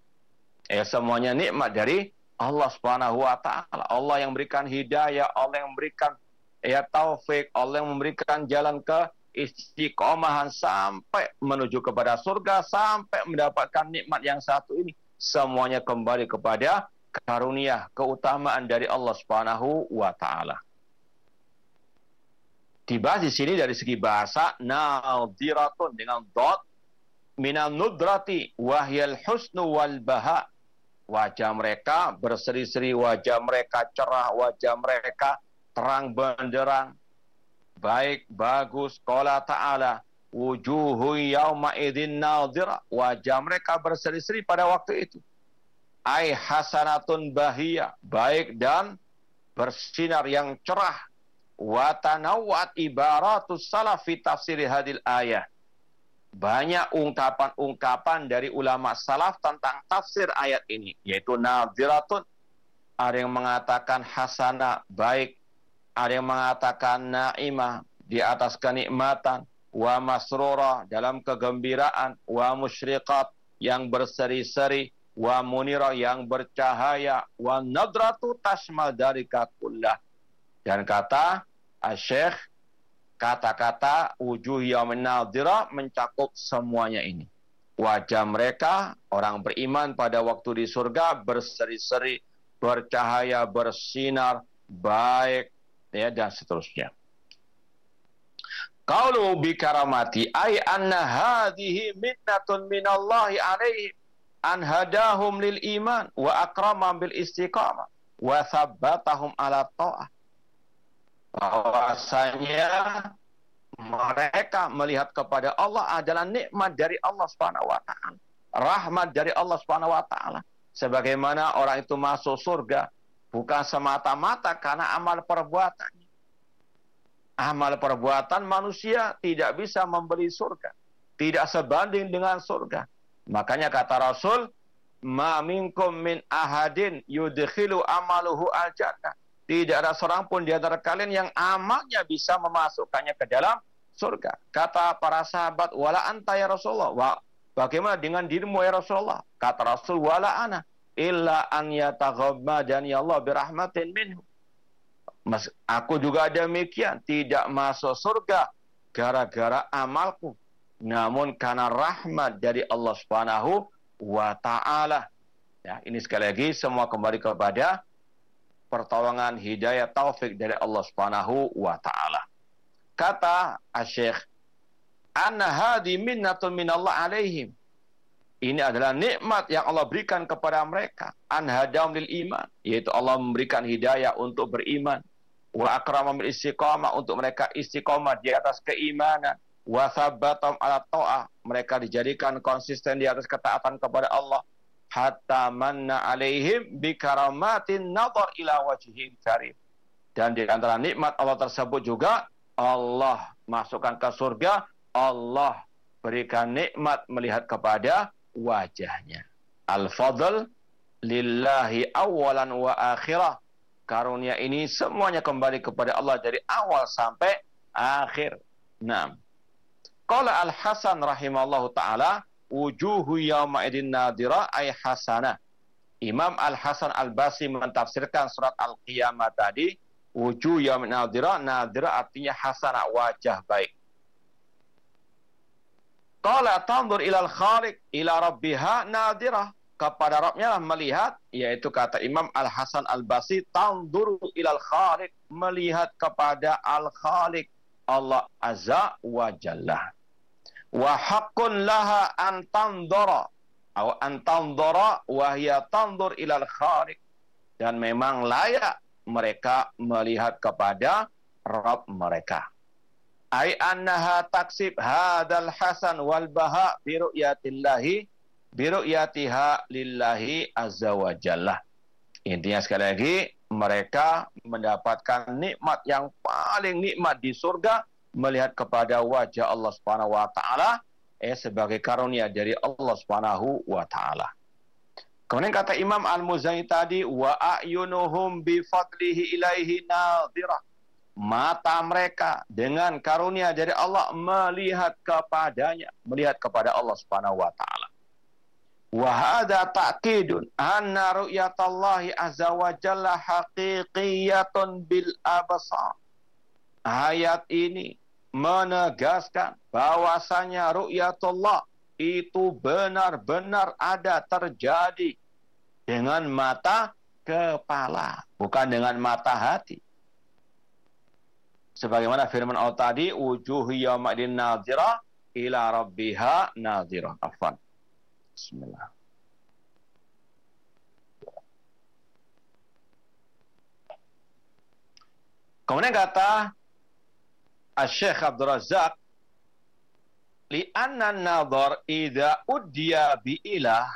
Speaker 4: Ya semuanya nikmat dari Allah Subhanahu wa taala. Allah yang memberikan hidayah, Allah yang memberikan ya taufik, Allah yang memberikan jalan ke istiqomahan sampai menuju kepada surga sampai mendapatkan nikmat yang satu ini semuanya kembali kepada karunia keutamaan dari Allah Subhanahu wa taala. Dibahas di sini dari segi bahasa nadiratun dengan dot minal nudrati wahyal husnu wal baha. Wajah mereka berseri-seri, wajah mereka cerah, wajah mereka terang benderang, baik, bagus, qala ta'ala, wujuhu yauma idzin nadhira. Wajah mereka berseri-seri pada waktu itu. Ai hasanatun bahia baik dan bersinar yang cerah. Wa tanawwat ibaratus salaf fi tafsir hadil ayah banyak ungkapan-ungkapan dari ulama salaf tentang tafsir ayat ini yaitu nadhiratun ada yang mengatakan hasana baik. Ada yang mengatakan naimah di atas kenikmatan. Wa masrura dalam kegembiraan. Wa musyriqat yang berseri-seri. Wa munira yang bercahaya. Wa nadratu tasmal dari kullah. Dan kata Syekh kata-kata wujuh yaumin mencakup semuanya ini wajah mereka orang beriman pada waktu di surga berseri-seri bercahaya bersinar baik ya dan seterusnya Qalu bi karamati ay anna hadhihi minnatun minallahi alaihi an hadahum lil iman wa akramam bil istiqamah wa thabbatahum ala ta'ah. Bahwasanya mereka melihat kepada Allah adalah nikmat dari Allah Subhanahu wa taala. Rahmat dari Allah Subhanahu wa taala. Sebagaimana orang itu masuk surga bukan semata-mata karena amal perbuatan amal perbuatan manusia tidak bisa membeli surga. Tidak sebanding dengan surga. Makanya kata Rasul, Ma minkum min ahadin yudkhilu amaluhu al jannah. Tidak ada seorang pun di antara kalian yang amalnya bisa memasukkannya ke dalam surga. Kata para sahabat, wala anta ya Rasulullah. Wa, bagaimana dengan dirimu ya Rasulullah? Kata Rasul, wala ana. Illa an yataghammadani Allah birahmatin minhu. Mas, aku juga demikian, tidak masuk surga gara-gara amalku. Namun karena rahmat dari Allah Subhanahu wa taala. Ya, ini sekali lagi semua kembali kepada pertolongan hidayah taufik dari Allah Subhanahu wa taala. Kata Asy-Syaikh, "Anna hadi minnatun minallah alaihim." Ini adalah nikmat yang Allah berikan kepada mereka. Anhadam lil iman. Yaitu Allah memberikan hidayah untuk beriman wa akramam istiqamah untuk mereka istiqamah di atas keimanan wa sabbatam ala ta'ah mereka dijadikan konsisten di atas ketaatan kepada Allah hatta manna alaihim bi karamatin nadhar ila wajhil karim. Dan di antara nikmat Allah tersebut juga Allah masukkan ke surga Allah berikan nikmat melihat kepada wajahnya. Al-fadl lillahi awalan wa akhirah. Karunia ini semuanya kembali kepada Allah dari awal sampai akhir. Nah, Qala Al-Hasan rahimallahu taala wujuhu yauma idin nadira ay hasanah. Imam Al-Hasan Al-Basri mentafsirkan surat Al-Qiyamah tadi wujuh yauma nadira, nadira artinya hasanah, wajah baik. Qala tandur ilal khaliq ila rabbiha nadirah kepada Rabbnya lah melihat yaitu kata Imam Al Hasan Al Basri tanzuru ilal khaliq melihat kepada Al Khaliq Allah Azza wa Jalla wa haqqun laha an tanzura atau an tanzura wa hiya ilal khaliq dan memang layak mereka melihat kepada Rabb mereka. Ai annaha taksib hadal hasan wal baha bi ru'yatillahi biru'yatiha lillahi azza wa jalla. Intinya sekali lagi, mereka mendapatkan nikmat yang paling nikmat di surga melihat kepada wajah Allah Subhanahu wa taala eh sebagai karunia dari Allah Subhanahu wa taala. Kemudian kata Imam Al-Muzani tadi wa ayunuhum bi fadlihi ilaihi nadhira. Mata mereka dengan karunia dari Allah melihat kepadanya, melihat kepada Allah Subhanahu wa taala. Wahada ta'kidun anna ru'yatallahi azza wa jalla haqiqiyatun bil abasar. Ayat ini menegaskan bahwasanya ru'yatullah itu benar-benar ada terjadi dengan mata kepala, bukan dengan mata hati. Sebagaimana firman Allah tadi, wujuh yawma'idin nadhira ila rabbiha nadhira. Afwan. Bismillah. Kemudian kata Syekh Abdul Razak li'anna nadhar idza uddiya bi ilah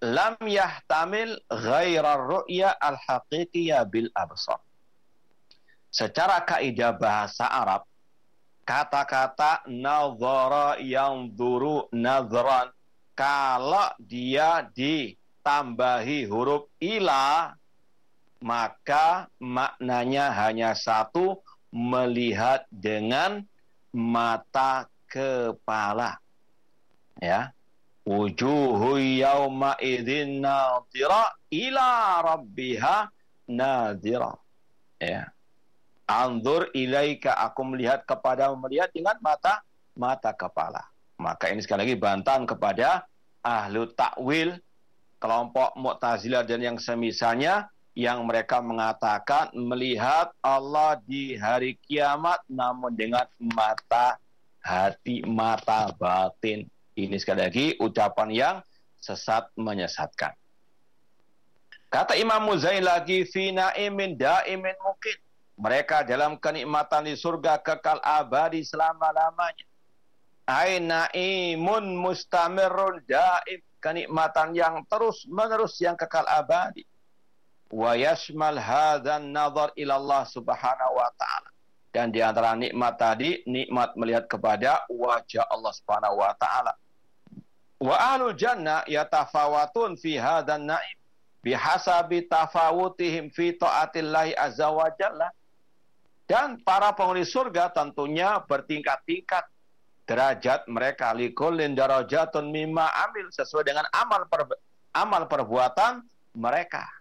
Speaker 4: lam yahtamil ghaira ru'ya al-haqiqiyah bil absar. Secara kaidah bahasa Arab, kata-kata nadhara yang duru nadhran kalau dia ditambahi huruf ila maka maknanya hanya satu melihat dengan mata kepala. Ya. Wujuhu yawma idzin nadhira ila rabbiha nadhira. Ya. Anzur ilaika aku melihat kepada melihat dengan mata mata kepala. Maka ini sekali lagi bantahan kepada ahlu takwil, kelompok Mu'tazilah dan yang semisalnya yang mereka mengatakan melihat Allah di hari kiamat namun dengan mata hati, mata batin. Ini sekali lagi ucapan yang sesat menyesatkan. Kata Imam Muzain lagi fina imin daimin mungkin. Mereka dalam kenikmatan di surga kekal abadi selama-lamanya aina imun mustamirun daim kenikmatan yang terus menerus yang kekal abadi wa yashmal hadzan nazar ila Allah subhanahu wa taala. Dan di antara nikmat tadi nikmat melihat kepada wajah Allah subhanahu wa taala. Wa ahlul jannah yatafawatun fi hadzan naim bihasabi tafawutihim fi taatillahi azza wa jalla. Dan para penghuni surga tentunya bertingkat-tingkat. Derajat mereka likulin darajatun mimma amil. Sesuai dengan amal per, amal perbuatan mereka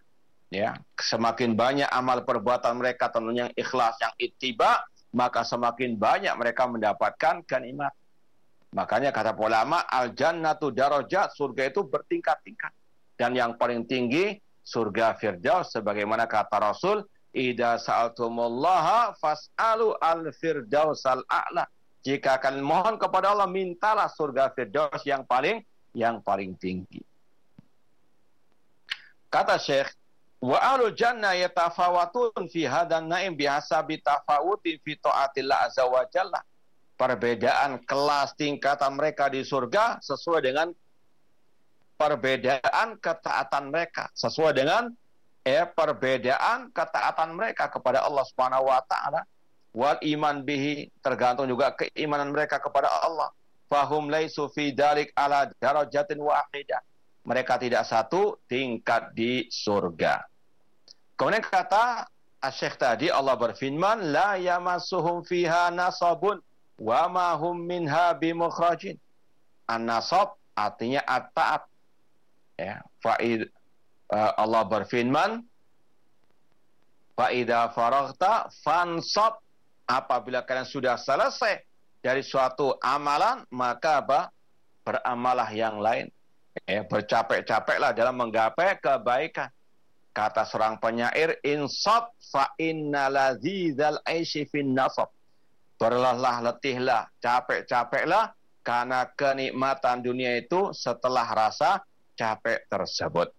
Speaker 4: ya semakin banyak amal perbuatan mereka tentunya yang ikhlas yang ittiba maka semakin banyak mereka mendapatkan kenikmat makanya kata ulama al jannatu darajat surga itu bertingkat-tingkat. Dan yang paling tinggi surga firdaus sebagaimana kata Rasul idza sa'altumullaha fas'alu al firdaus al a'la. Jika akan mohon kepada Allah, mintalah surga Firdaus yang paling yang paling tinggi. Kata Syekh, wa ahlul jannah yatafawatun fi hadan naim bihasabi tafawutin fi taatillah azza wa jalla. Perbedaan kelas tingkatan mereka di surga sesuai dengan perbedaan ketaatan mereka, sesuai dengan eh perbedaan ketaatan mereka kepada Allah Subhanahu wa taala. Wal iman bihi tergantung juga keimanan mereka kepada Allah. Fahum laisu fi dalik ala darajatin wahidah mereka tidak satu tingkat di surga kemudian kata Asyik tadi Allah berfirman la yamassuhum fiha nasabun wa ma hum minha bimukhrajin an-nasab artinya at-ta'ab ya fa'id uh, Allah berfirman fa idza faraghta fansab apabila kalian sudah selesai dari suatu amalan, maka apa? Beramalah yang lain. Ya, bercapek-capeklah dalam menggapai kebaikan. Kata seorang penyair, insab fa inna lazizal aishi fin nasab. Berlelah letihlah, capek-capeklah, karena kenikmatan dunia itu setelah rasa capek tersebut.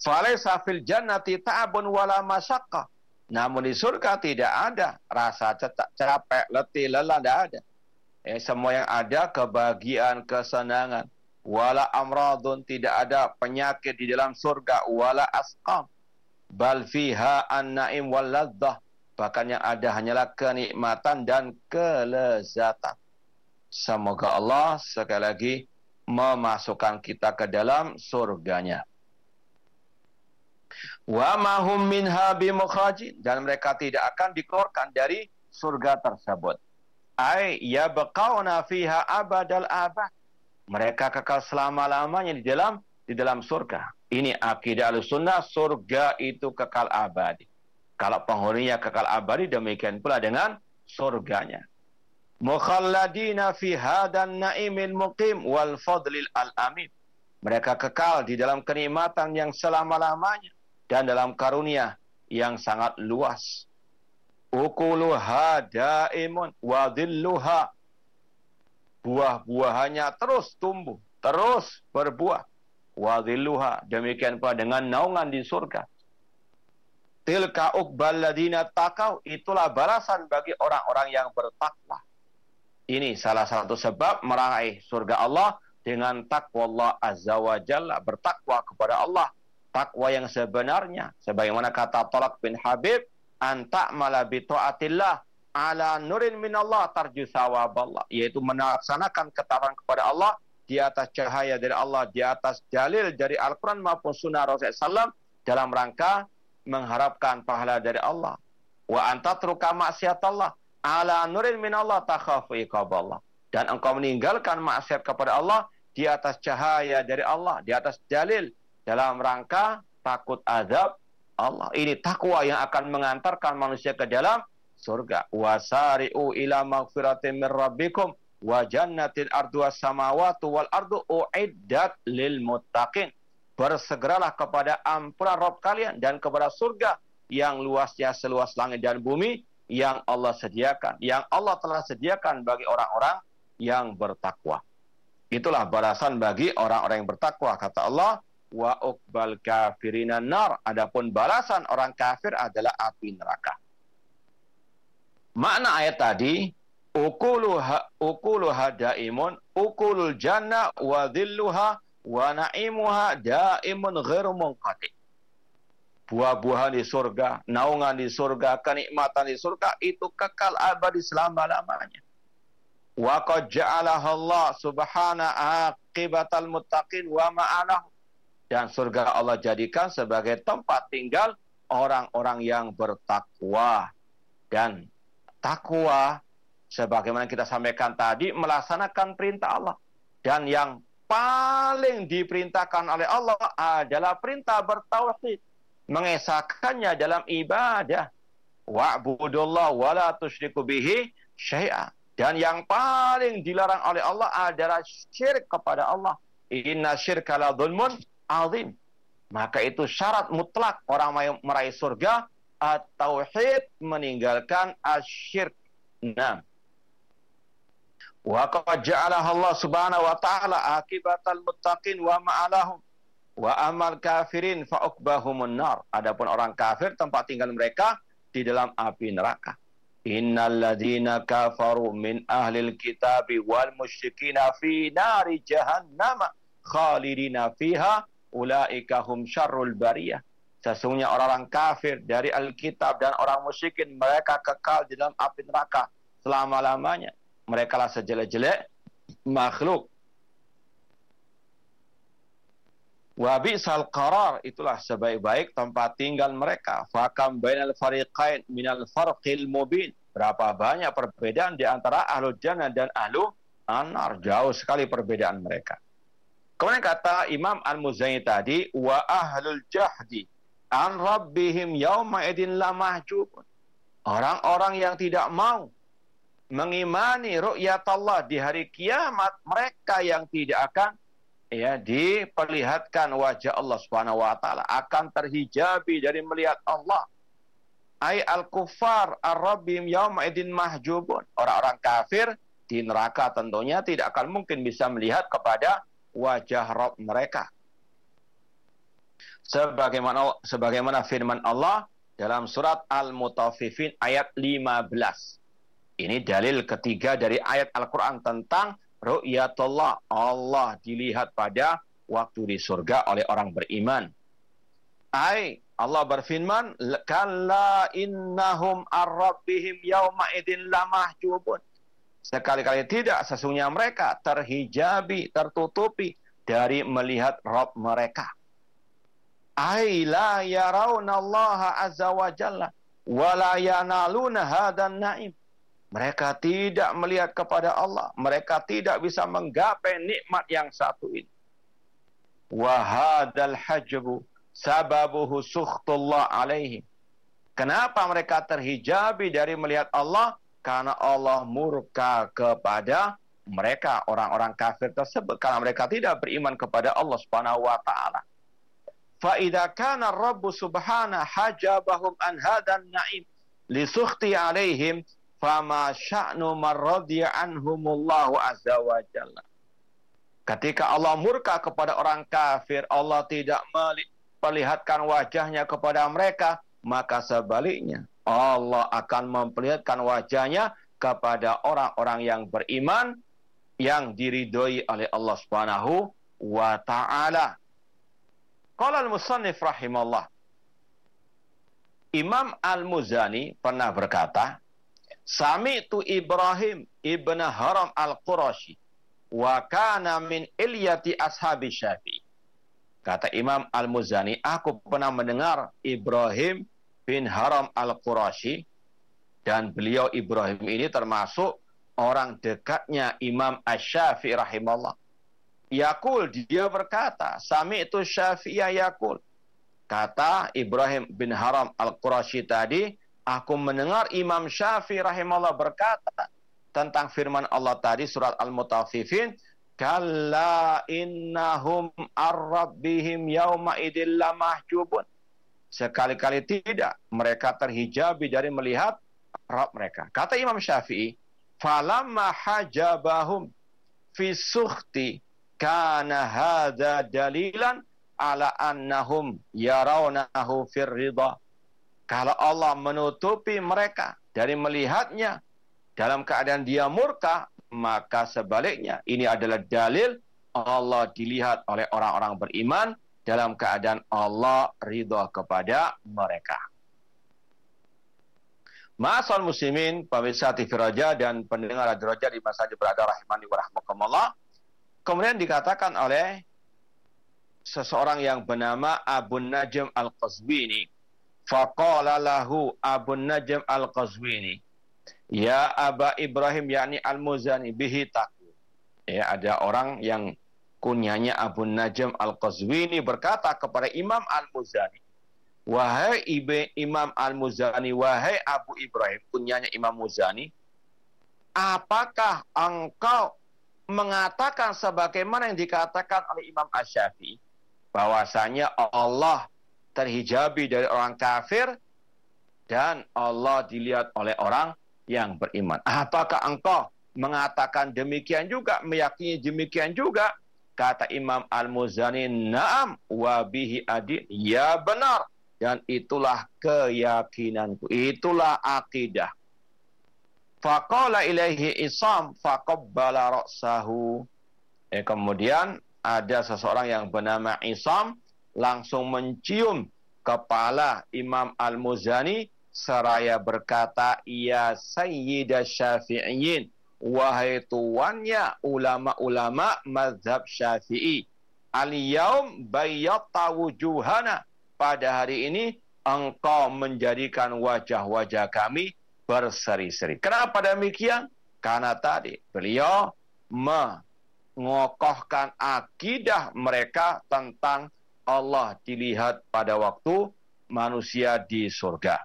Speaker 4: Falaysa fil jannati ta'abun wala masyaqqah namun di surga tidak ada rasa capek, letih, lelah, tidak ada. Eh, semua yang ada kebahagiaan, kesenangan. Wala amradun tidak ada penyakit di dalam surga. Wala asqam. Bal fiha an-naim wal. Bahkan yang ada hanyalah kenikmatan dan kelezatan. Semoga Allah sekali lagi memasukkan kita ke dalam surganya wa mahum minha bimukhrajin dan mereka tidak akan dikeluarkan dari surga tersebut ai yabqauna fiha abadal abad mereka kekal selama-lamanya di dalam di dalam surga ini akidah sunnah surga itu kekal abadi kalau penghuninya kekal abadi demikian pula dengan surganya mukhalladina fi hadan naimil muqim wal fadlil al amin mereka kekal di dalam kenikmatan yang selama-lamanya dan dalam karunia yang sangat luas. Ukuluha daimun wa dhilluha. Buah-buahannya terus tumbuh, terus berbuah. Wa dhilluha. Demikian pula dengan naungan di surga. Tilka uqbal ladina takau. Itulah balasan bagi orang-orang yang bertakwa. Ini salah satu sebab meraih surga Allah dengan takwa Allah Azza wa Jalla, bertakwa kepada Allah. Takwa yang sebenarnya. Sebagaimana kata Talak bin Habib, anta bi ta'atillah ala nurin minallah tarju sawaballah. Yaitu melaksanakan ketaatan kepada Allah di atas cahaya dari Allah, di atas dalil dari Al-Quran maupun sunnah Rasulullah SAW dalam rangka mengharapkan pahala dari Allah. Wa anta truka maksiat Allah ala nurin min Allah takhafu Allah. Dan engkau meninggalkan maksiat kepada Allah di atas cahaya dari Allah, di atas dalil dalam rangka takut azab Allah. Ini takwa yang akan mengantarkan manusia ke dalam surga. Wasari'u ila maghfiratin min rabbikum wa jannatin ardu samawati wal ardu uiddat lil muttaqin bersegeralah kepada ampunan Rob kalian dan kepada surga yang luasnya seluas langit dan bumi yang Allah sediakan, yang Allah telah sediakan bagi orang-orang yang bertakwa. Itulah balasan bagi orang-orang yang bertakwa kata Allah wa uqbal kafirina nar. Adapun balasan orang kafir adalah api neraka. Makna ayat tadi ukuluha ukuluha daimun ukulul jannah wa dhilluha wa na'imuha daimun ghairu munqati. Buah-buahan di surga, naungan di surga, kenikmatan di surga itu kekal abadi selama-lamanya. Wa qad ja'alaha Allah subhana aqibatal muttaqin wa ma'anahu. Dan surga Allah jadikan sebagai tempat tinggal orang-orang yang bertakwa. Dan takwa sebagaimana kita sampaikan tadi melaksanakan perintah Allah. Dan yang paling diperintahkan oleh Allah adalah perintah bertauhid, mengesahkannya dalam ibadah. Wa'budullah wa la tusyriku bihi syai'a. Dan yang paling dilarang oleh Allah adalah syirik kepada Allah. Inna syirka la dhulmun azim. Maka itu syarat mutlak orang meraih surga at-tauhid meninggalkan asyirk. Nah, Wa qad ja'alaha Allah Subhanahu wa taala akibatal muttaqin wa ma'alahum wa amal kafirin fa ukbahumun nar. Adapun orang kafir tempat tinggal mereka di dalam api neraka. Innal ladzina kafaru min ahlil kitabi wal musyrikina fi nari jahannam khalidina fiha ulaika hum syarrul bariyah. Sesungguhnya orang-orang kafir dari Alkitab dan orang musyrikin mereka kekal di dalam api neraka selama-lamanya mereka lah sejelek-jelek makhluk. Wabi sal qarar itulah sebaik-baik tempat tinggal mereka. Fakam bainal fariqain minal farqil mubin. Berapa banyak perbedaan di antara ahlu jannah dan ahlu anar. Jauh sekali perbedaan mereka. Kemudian kata Imam Al-Muzani tadi, wa ahlul jahdi an rabbihim yawma idin la mahjubun. Orang-orang yang tidak mau mengimani ru'yat Allah di hari kiamat mereka yang tidak akan ya diperlihatkan wajah Allah Subhanahu wa taala akan terhijabi dari melihat Allah. Ai al-kuffar ar-rabbim yauma idin mahjubun. Orang-orang kafir di neraka tentunya tidak akan mungkin bisa melihat kepada wajah Rabb mereka. Sebagaimana sebagaimana firman Allah dalam surat Al-Mutaffifin ayat 15. Ini dalil ketiga dari ayat Al-Quran tentang ru'yatullah. Allah dilihat pada waktu di surga oleh orang beriman. Ay, Allah berfirman, Kalla innahum ar-rabbihim yawma idin lamahjubun. Sekali-kali tidak, sesungguhnya mereka terhijabi, tertutupi dari melihat Rabb mereka. Ay la yarawna Allah azza wa jalla wa yanaluna hadan na'im mereka tidak melihat kepada Allah. Mereka tidak bisa menggapai nikmat yang satu ini. Wahadal hajbu sababuhu sukhtullah alaihim. Kenapa mereka terhijabi dari melihat Allah? Karena Allah murka kepada mereka orang-orang kafir tersebut karena mereka tidak beriman kepada Allah Subhanahu wa taala. Fa idza kana Rabb subhanahu hajabahum an hadan na'im li sukhti alaihim fama sya'nu marradiya anhumullahu azza wa jalla. Ketika Allah murka kepada orang kafir, Allah tidak melihatkan wajahnya kepada mereka, maka sebaliknya Allah akan memperlihatkan wajahnya kepada orang-orang yang beriman yang diridhoi oleh Allah Subhanahu wa taala. Qala al-musannif rahimallah. Imam Al-Muzani pernah berkata, Sami'tu Ibrahim ibn Haram Al-Qurashi wa kana min ilyati ashabi Syafi'i. Kata Imam Al-Muzani, aku pernah mendengar Ibrahim bin Haram Al-Qurashi dan beliau Ibrahim ini termasuk orang dekatnya Imam Ash-Syafi'i rahimahullah. Yakul dia berkata, Sami itu Syafi'iyah Yakul. Kata Ibrahim bin Haram Al-Qurashi tadi, aku mendengar Imam Syafi'i rahimahullah berkata tentang firman Allah tadi surat Al-Mutaffifin, Kalla innahum ar-rabbihim yawma mahjubun. Sekali-kali tidak mereka terhijabi dari melihat Rabb mereka. Kata Imam Syafi'i, falamma hajabahum fi sukhti kana hadha dalilan ala annahum yarawnahu fir ridha. Kalau Allah menutupi mereka dari melihatnya dalam keadaan dia murka, maka sebaliknya ini adalah dalil Allah dilihat oleh orang-orang beriman dalam keadaan Allah ridha kepada mereka. Masal muslimin, pemirsa TV Raja dan pendengar Radio Raja di masa berada rahimani wa rahmakumullah. Kemudian dikatakan oleh seseorang yang bernama Abu Najm Al-Qazwini. Faqala lahu Abu Najm Al-Qazwini. Ya Aba Ibrahim yakni Al-Muzani bihi taku. Ya, ada orang yang kunyanya Abu Najm Al-Qazwini berkata kepada Imam Al-Muzani, Wahai Ibe Imam Al-Muzani, wahai Abu Ibrahim, kunyanya Imam Muzani, apakah engkau mengatakan sebagaimana yang dikatakan oleh Imam Asy-Syafi'i bahwasanya Allah terhijabi dari orang kafir dan Allah dilihat oleh orang yang beriman. Apakah engkau mengatakan demikian juga, meyakini demikian juga? Kata Imam Al-Muzani, "Na'am wa bihi adin." Ya benar. Dan itulah keyakinanku. Itulah akidah. Faqala ilaihi Isam faqabbala ra'sahu. Eh, kemudian ada seseorang yang bernama Isam langsung mencium kepala Imam Al-Muzani seraya berkata, Ya Sayyidah Syafi'iyin, wahai tuannya ulama-ulama mazhab syafi'i. Al-yaum bayyata wujuhana. Pada hari ini, engkau menjadikan wajah-wajah kami berseri-seri. Kenapa demikian? Karena tadi beliau mengokohkan akidah mereka tentang Allah dilihat pada waktu manusia di surga.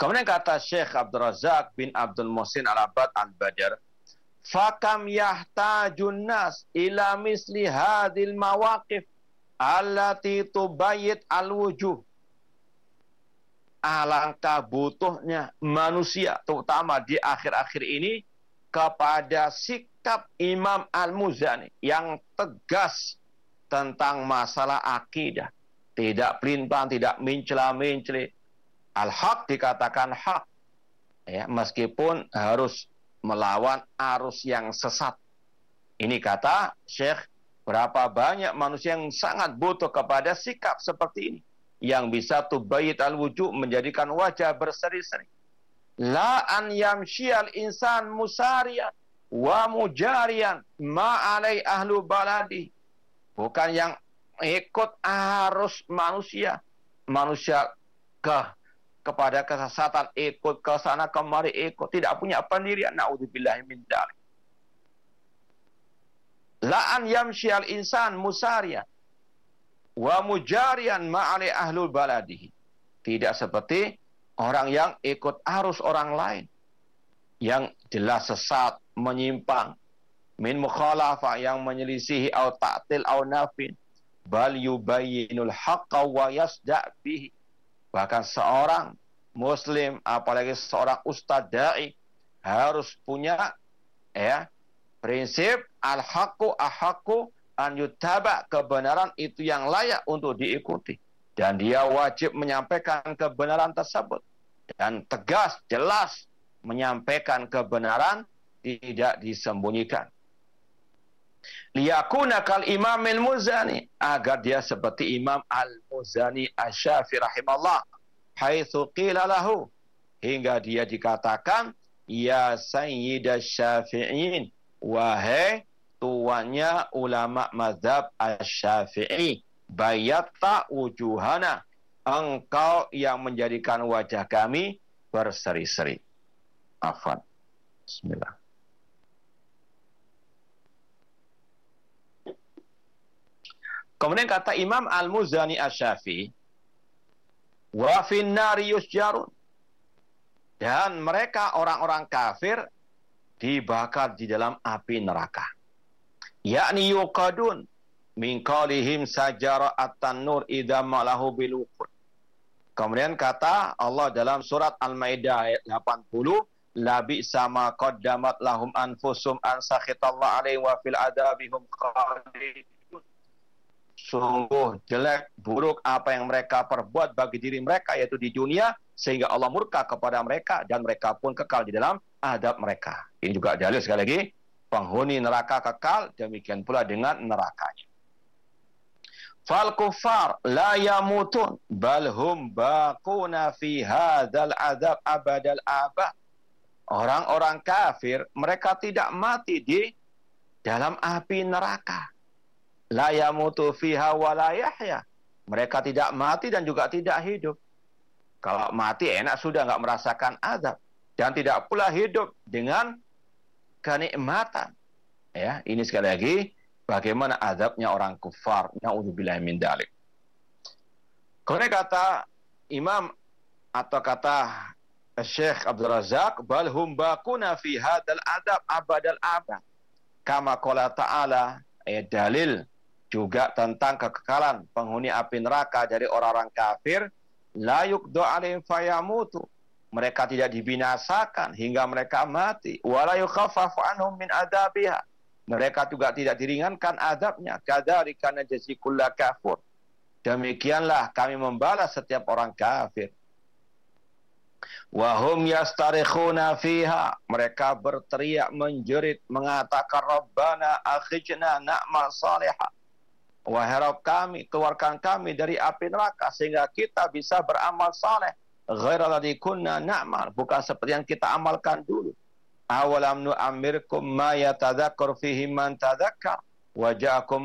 Speaker 4: Kemudian kata Syekh Abdul Razak bin Abdul Muhsin Al-Abad Al-Badr, "Fakam yahtajun nas ila misli hadhil mawaqif allati tubayyit al-wujuh." Alangkah butuhnya manusia terutama di akhir-akhir ini kepada sikap Imam Al-Muzani yang tegas tentang masalah akidah. Tidak pelin tidak mencela-mencela, Al-haq dikatakan hak. Ya, meskipun harus melawan arus yang sesat. Ini kata Syekh, berapa banyak manusia yang sangat butuh kepada sikap seperti ini. Yang bisa tubayit al-wujud menjadikan wajah berseri-seri. La an yamsyial insan musarian wa mujarian ma'alai ahlu baladi. Bukan yang ikut arus manusia. Manusia ke kepada kesesatan ikut ke sana kemari ikut tidak punya pendirian naudzubillah min dzalik la an yamsyial insan musarian wa mujarian ma'ali ahlul baladihi tidak seperti orang yang ikut arus orang lain. Yang jelas sesat menyimpang. Min mukhalafah yang menyelisihi au ta'til au nafin. Bal yubayyinul haqqa wa yasda' bihi. Bahkan seorang muslim, apalagi seorang ustadz da'i, harus punya ya prinsip al-haqqu ahaqqu an yutaba kebenaran itu yang layak untuk diikuti. Dan dia wajib menyampaikan kebenaran tersebut. Dan tegas jelas menyampaikan kebenaran tidak disembunyikan. Liyakuna kal Imam Al-Muzani agar dia seperti Imam Al-Muzani Asy-Syafi'i rahimahullah haitsu qila lahu. Hingga dia dikatakan ya sayyidash syafi'in wahai tuannya ulama mazhab Asy-Syafi'i bayatta wujuhana engkau yang menjadikan wajah kami berseri-seri. Afan. Bismillah. Kemudian kata Imam Al-Muzani Asy-Syafi'i, wa finnari yusjarun. Dan mereka orang-orang kafir dibakar di dalam api neraka. Yakni yuqadun min qalihim sajara at-tanur idza malahu bil Kemudian kata Allah dalam surat Al-Maidah ayat 80, labi sama qaddamat lahum anfusum an sakhitallah alaihi wa fil adabihum khalidun. Sungguh jelek, buruk apa yang mereka perbuat bagi diri mereka yaitu di dunia sehingga Allah murka kepada mereka dan mereka pun kekal di dalam adab mereka. Ini juga dalil sekali lagi penghuni neraka kekal demikian pula dengan nerakanya. Fal kufar la yamutun bal hum baquna fi hadzal adab abadal aba. Orang-orang kafir mereka tidak mati di dalam api neraka. La yamutu fiha wa la yahya. Mereka tidak mati dan juga tidak hidup. Kalau mati enak sudah nggak merasakan azab dan tidak pula hidup dengan kenikmatan. Ya, ini sekali lagi bagaimana adabnya orang kufar. Na'udzubillah min dalik. Kemudian kata Imam atau kata Syekh Abdul Razak, bal hum bakuna fi hadal adab abadal abad. Kama qala ta'ala, ayat dalil juga tentang kekekalan penghuni api neraka dari orang-orang kafir, la yukdo alaihim fayamutu. Mereka tidak dibinasakan hingga mereka mati. Wala yukhaffafu anhum min adabiha mereka juga tidak diringankan adabnya. Kadzalika najzi kulla kafur. Demikianlah kami membalas setiap orang kafir. Wahum yastarikhuna fiha. Mereka berteriak menjerit mengatakan Rabbana akhijna na'mal salihah. Wahai Rabb kami, keluarkan kami dari api neraka sehingga kita bisa beramal saleh. Ghaira kunna na'mal, bukan seperti yang kita amalkan dulu. Awalam nu'amirkum ma yatadzakkar fihi man tadzakkar wa ja'akum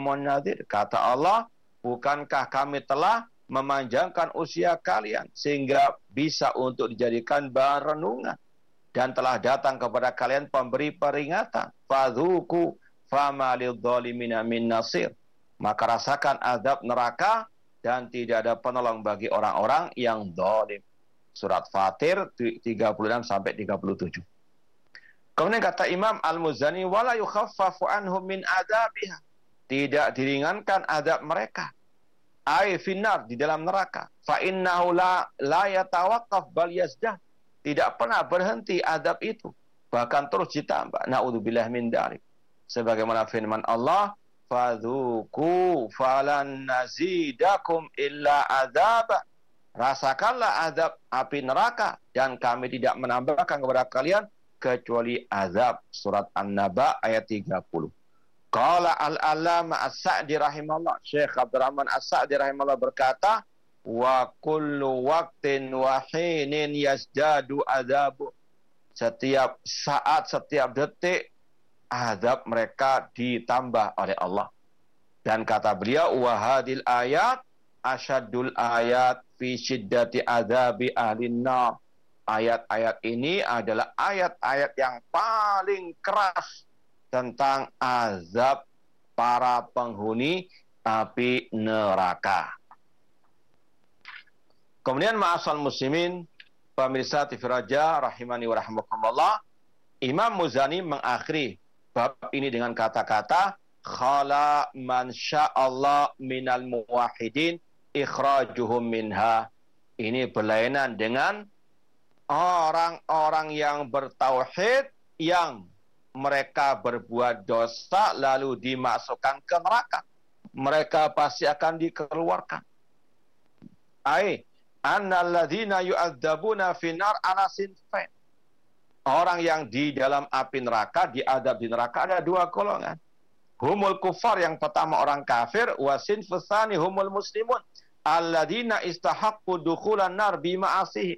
Speaker 4: kata Allah bukankah kami telah memanjangkan usia kalian sehingga bisa untuk dijadikan bahan renungan dan telah datang kepada kalian pemberi peringatan. Fadhuku fama min nasir. Maka rasakan azab neraka dan tidak ada penolong bagi orang-orang yang zalim surat Fatir 36 sampai 37 Kemudian kata Imam Al-Muzani wala yukhaffafu anhum min adabiha. Tidak diringankan adab mereka. Ai finnar di dalam neraka. Fa innahu la la yatawaqqaf bal yazdah. Tidak pernah berhenti adab itu. Bahkan terus ditambah. Nauzubillah min dzalik. Sebagaimana firman Allah, "Fadzuku falan nazidakum illa adzaba." Rasakanlah adab api neraka dan kami tidak menambahkan kepada kalian kecuali azab surat An-Naba ayat 30. Qala al-alama as-Sa'di rahimahullah Syekh Abdurrahman as-Sa'di rahimahullah berkata wa kullu waqtin wa hinin yasjadu azabu. Setiap saat setiap detik azab mereka ditambah oleh Allah. Dan kata beliau wa hadil ayat asyadul ayat fi syiddati azabi ahli nar ayat-ayat ini adalah ayat-ayat yang paling keras tentang azab para penghuni api neraka. Kemudian ma'asal muslimin, pemirsa TV Raja, rahimani wa rahmatullah, Imam Muzani mengakhiri bab ini dengan kata-kata, khala man sya'allah minal muwahidin ikhrajuhum minha. Ini berlainan dengan orang-orang yang bertauhid yang mereka berbuat dosa lalu dimasukkan ke neraka. Mereka pasti akan dikeluarkan. Ai annalladzina yu'adzabuna finar ala sinfain. orang yang di dalam api neraka, diadab di neraka ada dua golongan. Humul kufar yang pertama orang kafir, wasin fusani humul muslimun. Alladina istahaqqu dukhulan nar bima'asih.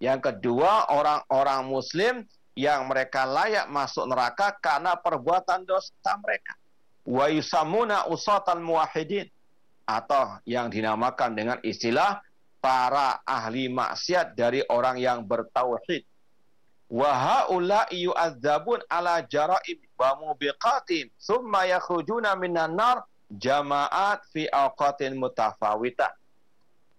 Speaker 4: Yang kedua orang-orang muslim yang mereka layak masuk neraka karena perbuatan dosa mereka. Wa yusamuna usatal muwahhidin atau yang dinamakan dengan istilah para ahli maksiat dari orang yang bertauhid wa haula'i yu'adzabun ala jara'ib wa mubiqatin thumma yakhrujuna minan nar jama'at fi awqatin mutafawita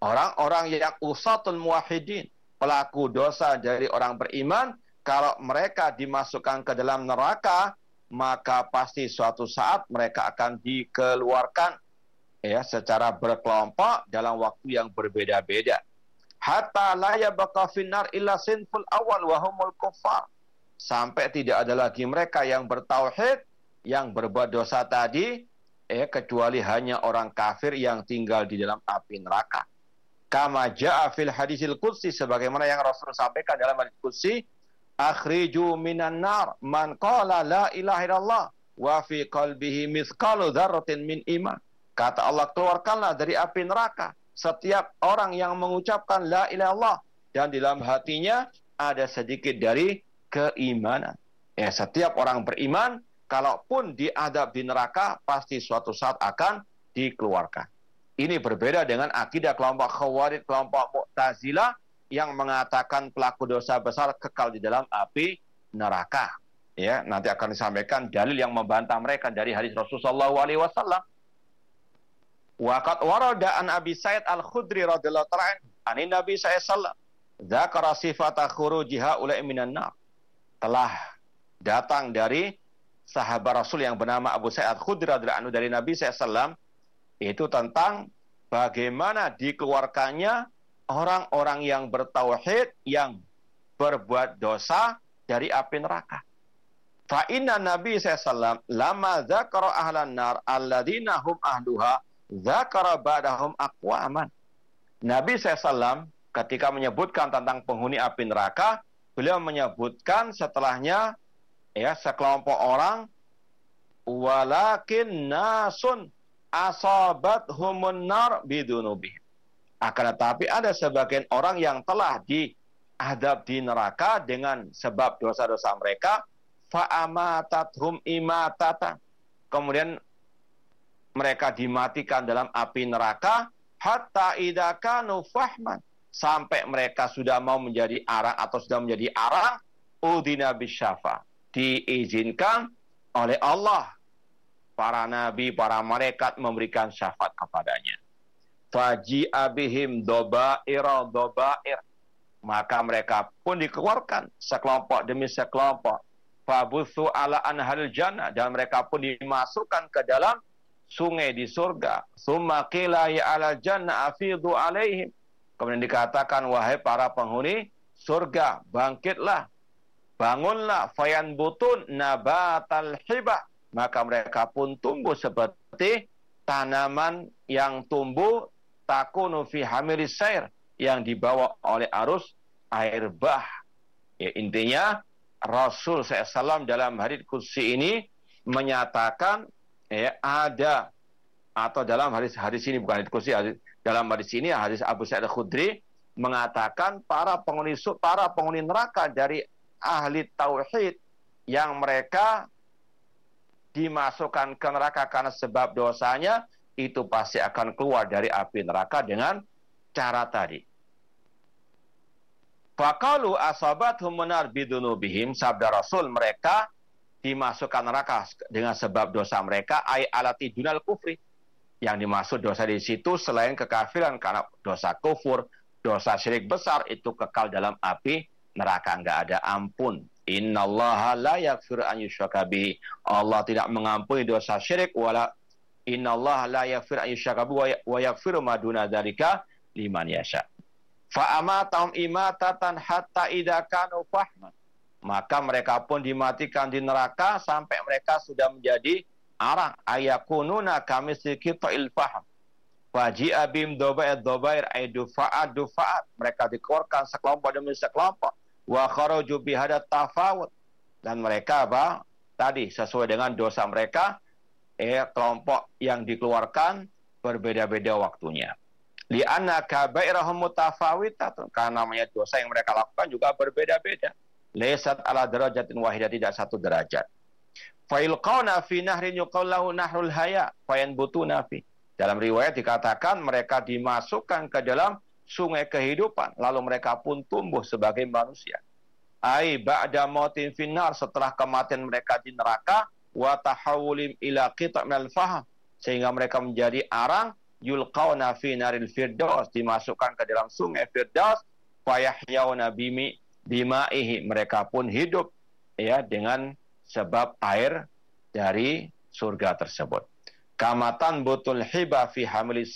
Speaker 4: orang-orang yang usatul muwahhidin pelaku dosa dari orang beriman kalau mereka dimasukkan ke dalam neraka maka pasti suatu saat mereka akan dikeluarkan ya secara berkelompok dalam waktu yang berbeda-beda. Hatta la finnar illa sinful awal wa humul kuffar. Sampai tidak ada lagi mereka yang bertauhid yang berbuat dosa tadi eh kecuali hanya orang kafir yang tinggal di dalam api neraka kama jaa fil hadisil qudsi sebagaimana yang Rasul sampaikan dalam hadis qudsi akhriju minan nar man qala la ilaha illallah wa fi qalbihi mithqalu dzarratin min iman kata Allah keluarkanlah dari api neraka setiap orang yang mengucapkan la ilaha dan di dalam hatinya ada sedikit dari keimanan. Ya, setiap orang beriman kalaupun diadab di neraka pasti suatu saat akan dikeluarkan. Ini berbeda dengan akidah kelompok Khawarij, kelompok Mu'tazilah yang mengatakan pelaku dosa besar kekal di dalam api neraka. Ya, nanti akan disampaikan dalil yang membantah mereka dari hadis Rasulullah SAW. Waqat warada an Abi Sa'id Al-Khudri radhiyallahu ta'ala anin Nabi sallallahu Zakara sifata khurujiha ulai minan nar. Telah datang dari sahabat Rasul yang bernama Abu Sa'id Al-Khudri radhiyallahu anhu dari Nabi sallallahu itu tentang bagaimana dikeluarkannya orang-orang yang bertauhid yang berbuat dosa dari api neraka. Fa inna Nabi sallallahu lama zakara ahlan nar alladzina hum ahluha zakara ba'dahum aqwaman. Nabi SAW ketika menyebutkan tentang penghuni api neraka, beliau menyebutkan setelahnya ya sekelompok orang walakin nasun asabat humun nar bidunubi. Akan tetapi ada sebagian orang yang telah diadab di neraka dengan sebab dosa-dosa mereka. Fa'amatathum imatata. Kemudian mereka dimatikan dalam api neraka. Hatta idakanu fahman. Sampai mereka sudah mau menjadi arang atau sudah menjadi arang udina bisyafa. Diizinkan oleh Allah para nabi para malaikat memberikan syafaat kepadanya faji abihim dobair dobair maka mereka pun dikeluarkan sekelompok demi sekelompok fabuthu ala anhal jannah dan mereka pun dimasukkan ke dalam sungai di surga. Summa ya ala jannah afidu alaihim. Kemudian dikatakan wahai para penghuni surga, bangkitlah. Bangunlah fayan butun nabatal hibah. Maka mereka pun tumbuh seperti tanaman yang tumbuh takunu fi yang dibawa oleh arus air bah. Ya, intinya Rasul SAW dalam hadis kursi ini menyatakan ya ada atau dalam hadis hadis ini bukan hadis kursi hadis, dalam hadis ini hadis Abu Sa'id Khudri mengatakan para penghuni para penghuni neraka dari ahli tauhid yang mereka dimasukkan ke neraka karena sebab dosanya itu pasti akan keluar dari api neraka dengan cara tadi. Fakalu asabat humunar bidunubihim sabda Rasul mereka dimasukkan neraka dengan sebab dosa mereka ay alati dunal kufri. Yang dimaksud dosa di situ selain kekafiran karena dosa kufur dosa syirik besar itu kekal dalam api neraka. Nggak ada ampun innallaha la yaghfir an yushraka Allah tidak mengampuni dosa syirik wala innallaha la yaghfir an yushraka wa yaghfiru ma duna dzalika liman yasha. Fa amatahum imatatan hatta idza kanu fahman. Maka mereka pun dimatikan di neraka sampai mereka sudah menjadi arang. Ayakununa kami sedikit ilfaham Waji abim dobair dobair ay dufaat dufaat mereka dikeluarkan sekelompok demi sekelompok wa kharaju bihadat tafawut dan mereka apa? Tadi sesuai dengan dosa mereka eh kelompok yang dikeluarkan berbeda-beda waktunya. Li'anna kabairahum mutafawitatun karena namanya dosa yang mereka lakukan juga berbeda-beda. Laysat ala darajatin wahidah tidak satu derajat. Failqauna fi nahrin yuqallahu nahrul haya. Fayanbutuna fi. Dalam riwayat dikatakan mereka dimasukkan ke dalam sungai kehidupan lalu mereka pun tumbuh sebagai manusia. Ai ba'da mautin finnar setelah kematian mereka di neraka wa tahawulim ila qita' minal faham sehingga mereka menjadi arang yulqauna fi naril firdaus dimasukkan ke dalam sungai firdaus fayahyauna bimi bimaihi. Mereka pun hidup ya dengan sebab air dari surga tersebut. Kamatan butul hiba fi hamilis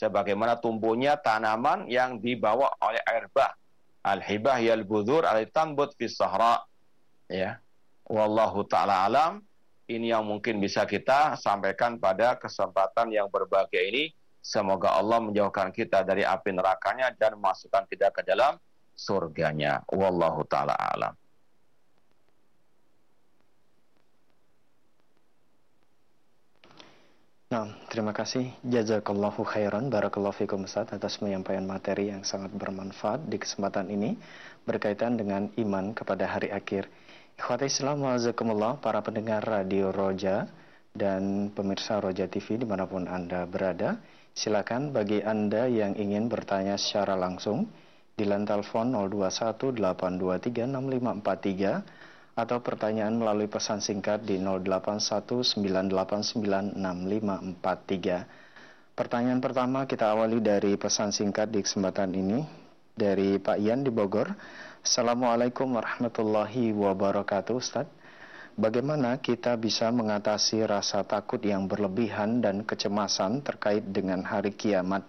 Speaker 4: sebagaimana tumbuhnya tanaman yang dibawa oleh air bah. Al-hibah yal budur al tanbut fi sahra. Ya. Wallahu taala alam. Ini yang mungkin bisa kita sampaikan pada kesempatan yang berbahagia ini. Semoga Allah menjauhkan kita dari api nerakanya dan masukkan kita ke dalam surganya. Wallahu taala alam
Speaker 3: Nah, terima kasih. Jazakallahu khairan. Barakallahu fikum Ustaz atas penyampaian materi yang sangat bermanfaat di kesempatan ini berkaitan dengan iman kepada hari akhir. Ikhwati Islam wazakumullah para pendengar Radio Roja dan pemirsa Roja TV di mana pun Anda berada. Silakan bagi Anda yang ingin bertanya secara langsung di line telepon 021 823 6543 atau pertanyaan melalui pesan singkat di 0819896543. Pertanyaan pertama kita awali dari pesan singkat di kesempatan ini dari Pak Ian di Bogor. Assalamualaikum warahmatullahi wabarakatuh Ustaz. Bagaimana kita bisa mengatasi rasa takut yang berlebihan dan kecemasan terkait dengan hari kiamat?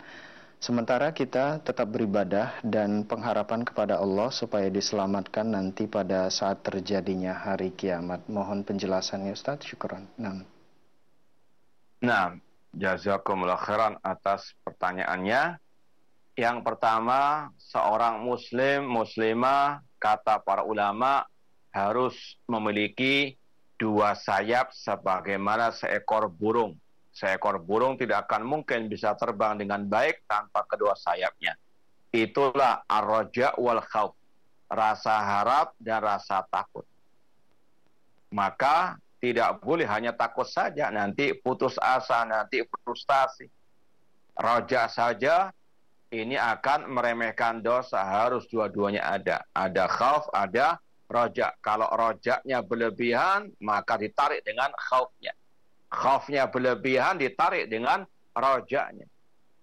Speaker 3: Sementara kita tetap beribadah dan pengharapan kepada Allah supaya diselamatkan nanti pada saat terjadinya hari kiamat. Mohon penjelasannya Ustaz. Syukran. Nah.
Speaker 4: Nah, jazakumullah khairan atas pertanyaannya. Yang pertama, seorang muslim, muslimah, kata para ulama, harus memiliki dua sayap sebagaimana seekor burung seekor burung tidak akan mungkin bisa terbang dengan baik tanpa kedua sayapnya. Itulah arroja wal khawf, rasa harap dan rasa takut. Maka tidak boleh hanya takut saja, nanti putus asa, nanti frustasi. Roja saja ini akan meremehkan dosa, harus dua-duanya ada. Ada khauf, ada roja. Kalau rojaknya berlebihan, maka ditarik dengan khaufnya khaufnya berlebihan ditarik dengan rojaknya.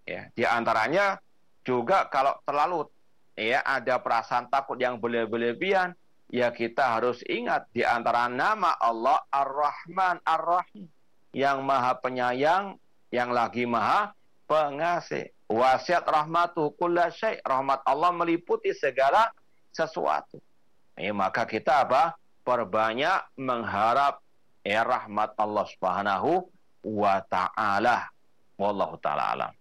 Speaker 4: Ya, di antaranya juga kalau terlalu ya ada perasaan takut yang berlebihan, ya kita harus ingat di antara nama Allah Ar-Rahman Ar-Rahim yang Maha Penyayang, yang lagi Maha Pengasih. Wasiat rahmatu kulla. Rahmat Allah meliputi segala sesuatu. Ya, maka kita apa? Perbanyak mengharap ya rahmat Allah Subhanahu wa taala. Wallahu taala alam.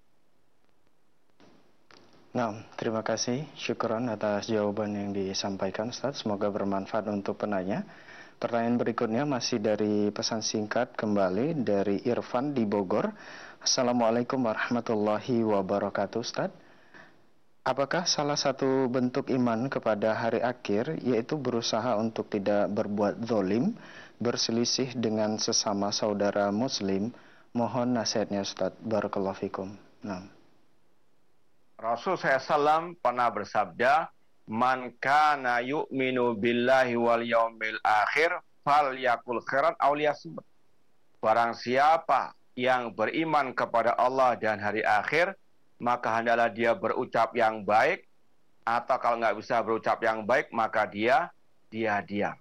Speaker 3: Nah, terima kasih. Syukuran atas jawaban yang disampaikan Ustaz. Semoga bermanfaat untuk penanya. Pertanyaan berikutnya masih dari pesan singkat kembali dari Irfan di Bogor. Assalamualaikum warahmatullahi wabarakatuh Ustaz. Apakah salah satu bentuk iman kepada hari akhir yaitu berusaha untuk tidak berbuat zolim berselisih dengan sesama saudara muslim, mohon nasihatnya Ustaz. Barakallahu. Nah.
Speaker 4: Rasul SAW pernah bersabda, Man kana yu'minu billahi wal yaumil akhir fal yakul khairan awliyasmut. Barang siapa yang beriman kepada Allah dan hari akhir, maka hendaklah dia berucap yang baik, atau kalau nggak bisa berucap yang baik, maka dia dia diam.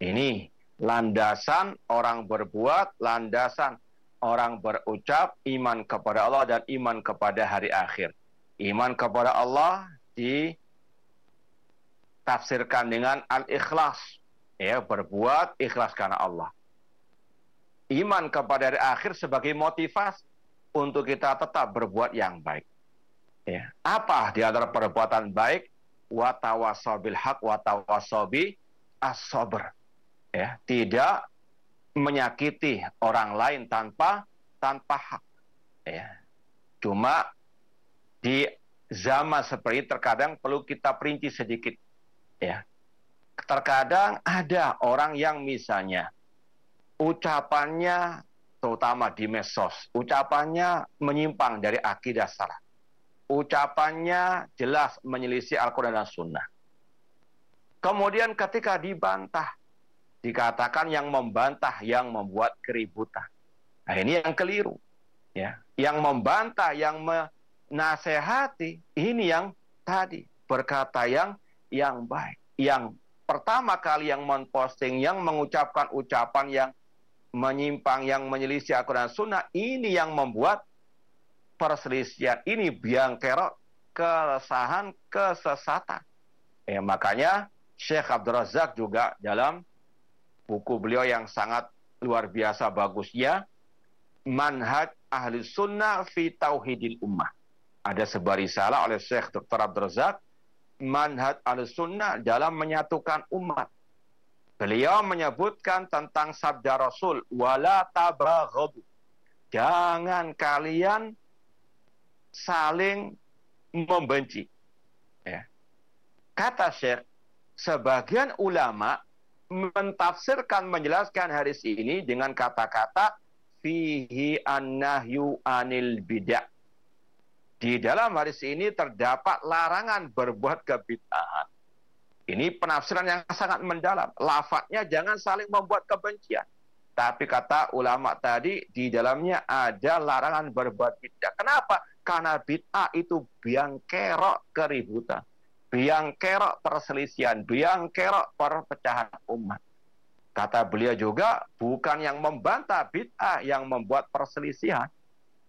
Speaker 4: Ini landasan orang berbuat, landasan orang berucap iman kepada Allah dan iman kepada hari akhir. Iman kepada Allah ditafsirkan dengan al-ikhlas, ya berbuat ikhlas karena Allah. Iman kepada hari akhir sebagai motivasi untuk kita tetap berbuat yang baik. Ya. Apa di antara perbuatan baik? watawasobil hak watawasobi asober ya tidak menyakiti orang lain tanpa tanpa hak ya. Cuma di zaman seperti terkadang perlu kita perinci sedikit ya. Terkadang ada orang yang misalnya ucapannya terutama di medsos ucapannya menyimpang dari akidah salah ucapannya jelas menyelisih Al-Quran dan Sunnah. Kemudian ketika dibantah, dikatakan yang membantah yang membuat keributan. Nah ini yang keliru. ya Yang membantah, yang menasehati, ini yang tadi berkata yang yang baik. Yang pertama kali yang memposting, yang mengucapkan ucapan yang menyimpang, yang menyelisih Al-Quran Sunnah, ini yang membuat perselisihan ini biang kerok keresahan kesesatan. Ya, makanya Syekh Abdul Razak juga dalam buku beliau yang sangat luar biasa bagusnya Manhaj Ahli Sunnah fi Tauhidil Ummah. Ada sebuah risalah oleh Syekh Dr. Abdul Razak Manhaj Ahli Sunnah dalam menyatukan umat. Beliau menyebutkan tentang sabda Rasul wala tabaghadu. Jangan kalian saling membenci. Ya. Kata Syekh, sebagian ulama mentafsirkan menjelaskan hadis ini dengan kata-kata fihi annahyu anil bidah. Di dalam hadis ini terdapat larangan berbuat kebid'ahan. Ini penafsiran yang sangat mendalam. Lafadznya jangan saling membuat kebencian. Tapi kata ulama tadi, di dalamnya ada larangan berbuat bid'ah. Kenapa? Karena bid'ah itu biang kerok keributan. Biang kerok perselisihan. Biang kerok perpecahan umat. Kata beliau juga, bukan yang membantah bid'ah yang membuat perselisihan.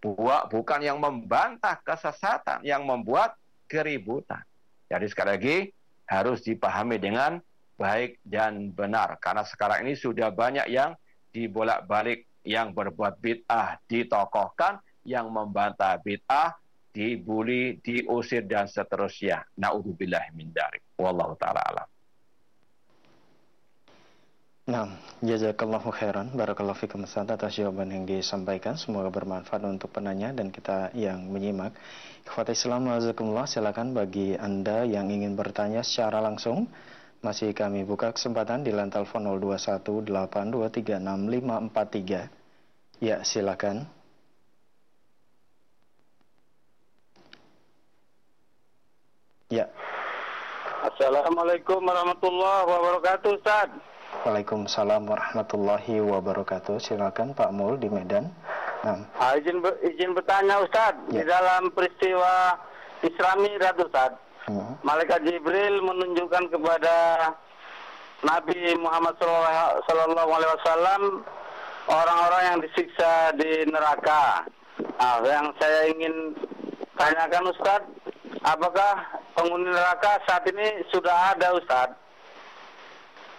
Speaker 4: Bukan yang membantah kesesatan yang membuat keributan. Jadi sekali lagi, harus dipahami dengan baik dan benar. Karena sekarang ini sudah banyak yang dibolak-balik yang berbuat bid'ah ditokohkan yang membantah bid'ah, dibuli, diusir dan seterusnya. Naudzubillah min dzalik. Wallahu taala alam.
Speaker 3: Nah, jazakallahu khairan. Barakallahu fikum atas jawaban yang disampaikan. Semoga bermanfaat untuk penanya dan kita yang menyimak. Ikhwat Islam, wazakumullah. Silakan bagi Anda yang ingin bertanya secara langsung. Masih kami buka kesempatan di lantai telepon 0218236543. Ya, silakan. Ya.
Speaker 5: Assalamualaikum warahmatullahi wabarakatuh, Ustaz.
Speaker 3: Waalaikumsalam warahmatullahi wabarakatuh. Silakan Pak Mul di Medan.
Speaker 5: Nah. Ah, izin izin bertanya Ustaz, ya. di dalam peristiwa Islami Ratu Ustaz. Hmm. Malaikat Jibril menunjukkan kepada Nabi Muhammad Sallallahu Alaihi Wasallam orang-orang yang disiksa di neraka. Nah, yang saya ingin tanyakan Ustaz, apakah penghuni neraka saat ini sudah ada Ustaz.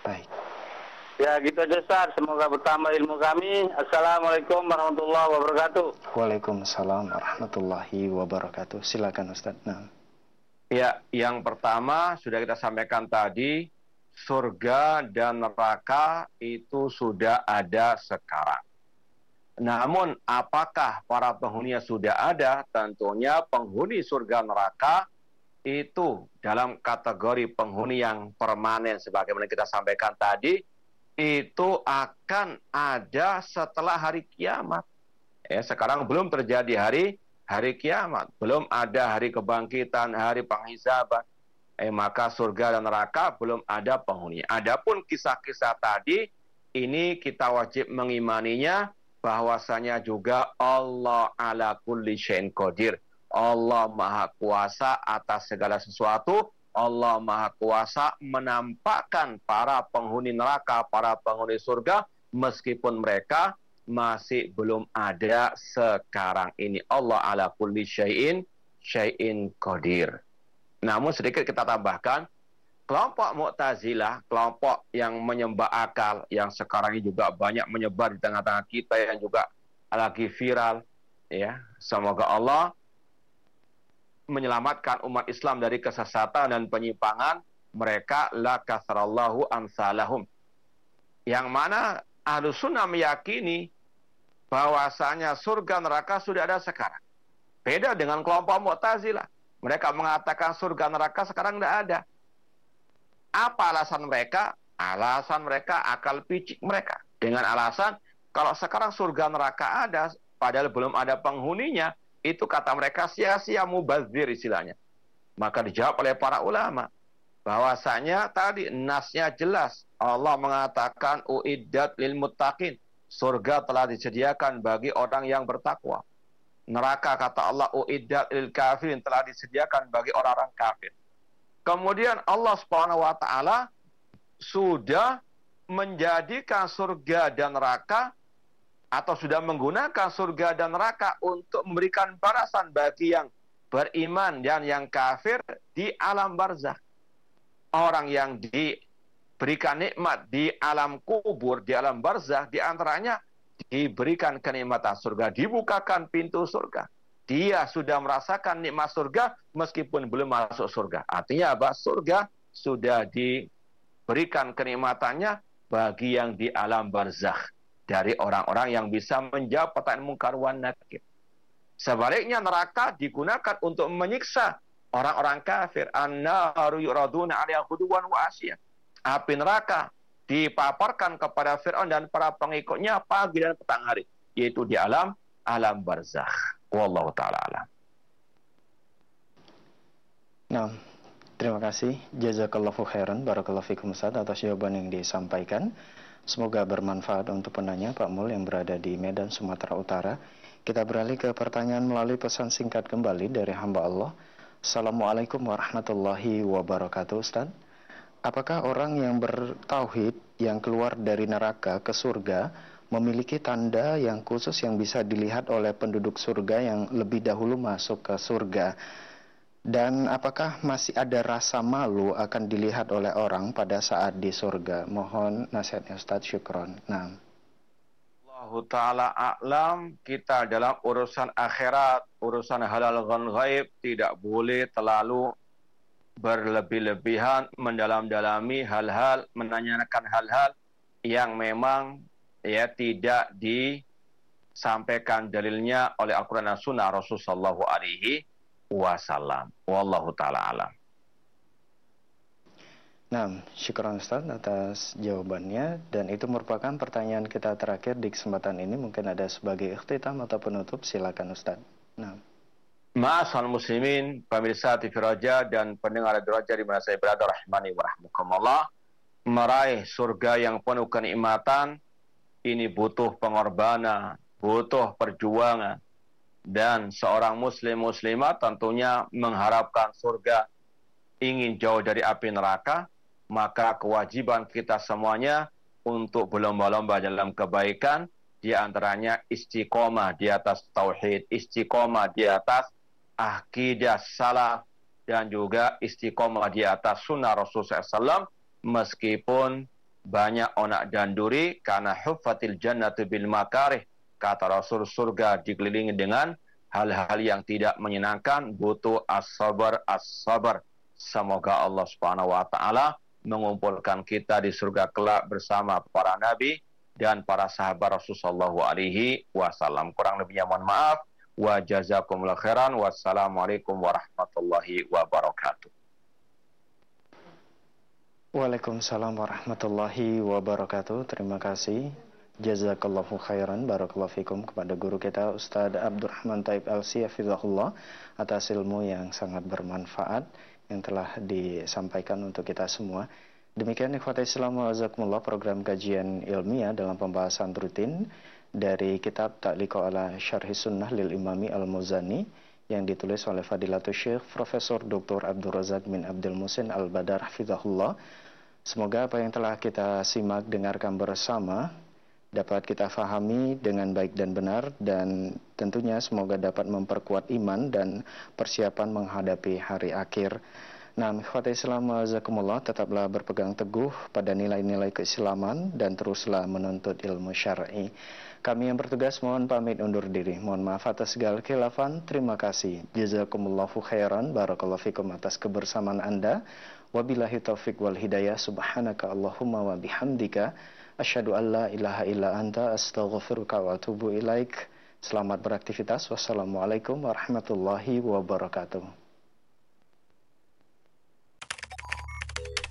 Speaker 3: Baik.
Speaker 5: Ya gitu aja Ustaz, semoga bertambah ilmu kami. Assalamualaikum warahmatullahi wabarakatuh.
Speaker 3: Waalaikumsalam warahmatullahi wabarakatuh. Silakan Ustaz. Nah.
Speaker 4: Ya, yang pertama sudah kita sampaikan tadi, surga dan neraka itu sudah ada sekarang. Namun apakah para penghuninya sudah ada? Tentunya penghuni surga neraka itu dalam kategori penghuni yang permanen sebagaimana kita sampaikan tadi itu akan ada setelah hari kiamat. Ya, sekarang belum terjadi hari hari kiamat, belum ada hari kebangkitan, hari penghisaban. Eh, maka surga dan neraka belum ada penghuni. Adapun kisah-kisah tadi ini kita wajib mengimaninya bahwasanya juga Allah ala kulli syai'in qadir Allah Maha Kuasa atas segala sesuatu. Allah Maha Kuasa menampakkan para penghuni neraka, para penghuni surga, meskipun mereka masih belum ada sekarang ini. Allah ala kulli syai'in syai'in qadir. Namun sedikit kita tambahkan, kelompok Mu'tazilah, kelompok yang menyembah akal, yang sekarang ini juga banyak menyebar di tengah-tengah kita, yang juga lagi viral, ya. Semoga Allah menyelamatkan umat Islam dari kesesatan dan penyimpangan, mereka la kasrallahu amsalahum. Yang mana ahlu sunnah meyakini bahwasanya surga neraka sudah ada sekarang. Beda dengan kelompok Mu'tazilah. Mereka mengatakan surga neraka sekarang tidak ada. Apa alasan mereka? Alasan mereka akal picik mereka. Dengan alasan kalau sekarang surga neraka ada, padahal belum ada penghuninya, itu kata mereka sia-sia mubazir istilahnya. Maka dijawab oleh para ulama bahwasanya tadi nasnya jelas Allah mengatakan uiddat lil muttaqin surga telah disediakan bagi orang yang bertakwa neraka kata Allah uiddat lil kafirin telah disediakan bagi orang-orang kafir kemudian Allah Subhanahu wa taala sudah menjadikan surga dan neraka atau sudah menggunakan surga dan neraka untuk memberikan balasan bagi yang beriman dan yang kafir di alam barzakh. Orang yang diberikan nikmat di alam kubur, di alam barzakh, di antaranya diberikan kenikmatan surga, dibukakan pintu surga. Dia sudah merasakan nikmat surga meskipun belum masuk surga. Artinya apa? Surga sudah diberikan kenikmatannya bagi yang di alam barzakh dari orang-orang yang bisa menjawab pertanyaan mungkar wan nakir. Sebaliknya neraka digunakan untuk menyiksa orang-orang kafir. An-naru yuraduna 'alaiha ghuduwan wa asya. Api neraka dipaparkan kepada Fir'aun dan para pengikutnya pagi dan petang hari, yaitu di alam alam barzakh. Wallahu taala alam.
Speaker 3: Nah, terima kasih. Jazakallahu khairan. Barakallahu fikum Ustaz atas jawaban yang disampaikan. Semoga bermanfaat untuk penanya Pak Mul yang berada di Medan, Sumatera Utara. Kita beralih ke pertanyaan melalui pesan singkat kembali dari hamba Allah. Assalamualaikum warahmatullahi wabarakatuh Ustaz. Apakah orang yang bertauhid yang keluar dari neraka ke surga memiliki tanda yang khusus yang bisa dilihat oleh penduduk surga yang lebih dahulu masuk ke surga? Dan apakah masih ada rasa malu akan dilihat oleh orang pada saat di surga? Mohon nasihatnya Ustaz Syukron. Nah.
Speaker 4: Allah Ta'ala a'lam kita dalam urusan akhirat, urusan halal ghan ghaib tidak boleh terlalu berlebih-lebihan mendalam-dalami hal-hal, menanyakan hal-hal yang memang ya tidak disampaikan dalilnya oleh Al-Quran dan Sunnah Rasulullah Alaihi wasallam. Wallahu taala alam.
Speaker 3: Nah, syukur Ustaz atas jawabannya dan itu merupakan pertanyaan kita terakhir di kesempatan ini mungkin ada sebagai ikhtitam atau penutup silakan Ustaz. Nah.
Speaker 4: Ma'asal muslimin, pemirsa TV Raja dan pendengar Radio Raja di mana saya berada rahmani wa rahmukumullah meraih surga yang penuh kenikmatan ini butuh pengorbanan, butuh perjuangan, dan seorang muslim muslimah tentunya mengharapkan surga ingin jauh dari api neraka maka kewajiban kita semuanya untuk berlomba-lomba dalam kebaikan di antaranya istiqomah di atas tauhid istiqomah di atas akidah salah dan juga istiqomah di atas sunnah Rasulullah SAW meskipun banyak onak dan duri karena huffatil jannatu bil makarih Kata Rasul surga dikelilingi dengan hal-hal yang tidak menyenangkan, butuh as-sabar, as-sabar. Semoga Allah Subhanahu wa taala mengumpulkan kita di surga kelak bersama para nabi dan para sahabat Rasulullah alaihi wasallam. Kurang lebihnya mohon maaf. Wa jazakumullah khairan. Wassalamualaikum warahmatullahi wabarakatuh.
Speaker 3: Waalaikumsalam warahmatullahi wabarakatuh. Terima kasih Jazakallahu khairan barakallahu fikum kepada guru kita Ustadz Abdurrahman Taib Elsi Hafizahullah atas ilmu yang sangat bermanfaat yang telah disampaikan untuk kita semua. Demikian ikhwata Islam wa program kajian ilmiah dalam pembahasan rutin dari kitab Ta'liqo ala Syarhi Sunnah lil Imami Al-Muzani yang ditulis oleh Fadilatul Syekh Profesor Dr. Abdul Razak bin Abdul Musin Al-Badar Hafizahullah. Semoga apa yang telah kita simak dengarkan bersama dapat kita fahami dengan baik dan benar dan tentunya semoga dapat memperkuat iman dan persiapan menghadapi hari akhir. Nah, ikhwata Islam azakumullah tetaplah berpegang teguh pada nilai-nilai keislaman dan teruslah menuntut ilmu syar'i. Kami yang bertugas mohon pamit undur diri. Mohon maaf atas segala khilafan. Terima kasih. Jazakumullahu khairan. Barakallahu fikum atas kebersamaan Anda. Wabillahi taufik wal hidayah. Subhanaka Allahumma wa bihamdika. Asyhadu an la ilaha illa anta astaghfiruka wa atubu ilaik. Selamat beraktivitas. Wassalamualaikum warahmatullahi wabarakatuh.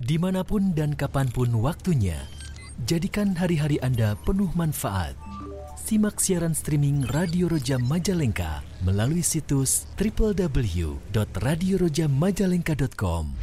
Speaker 1: Di mana pun dan kapan pun waktunya, jadikan hari-hari Anda penuh manfaat. Simak siaran streaming Radio Roja Majalengka melalui situs www.radiorojamajalengka.com.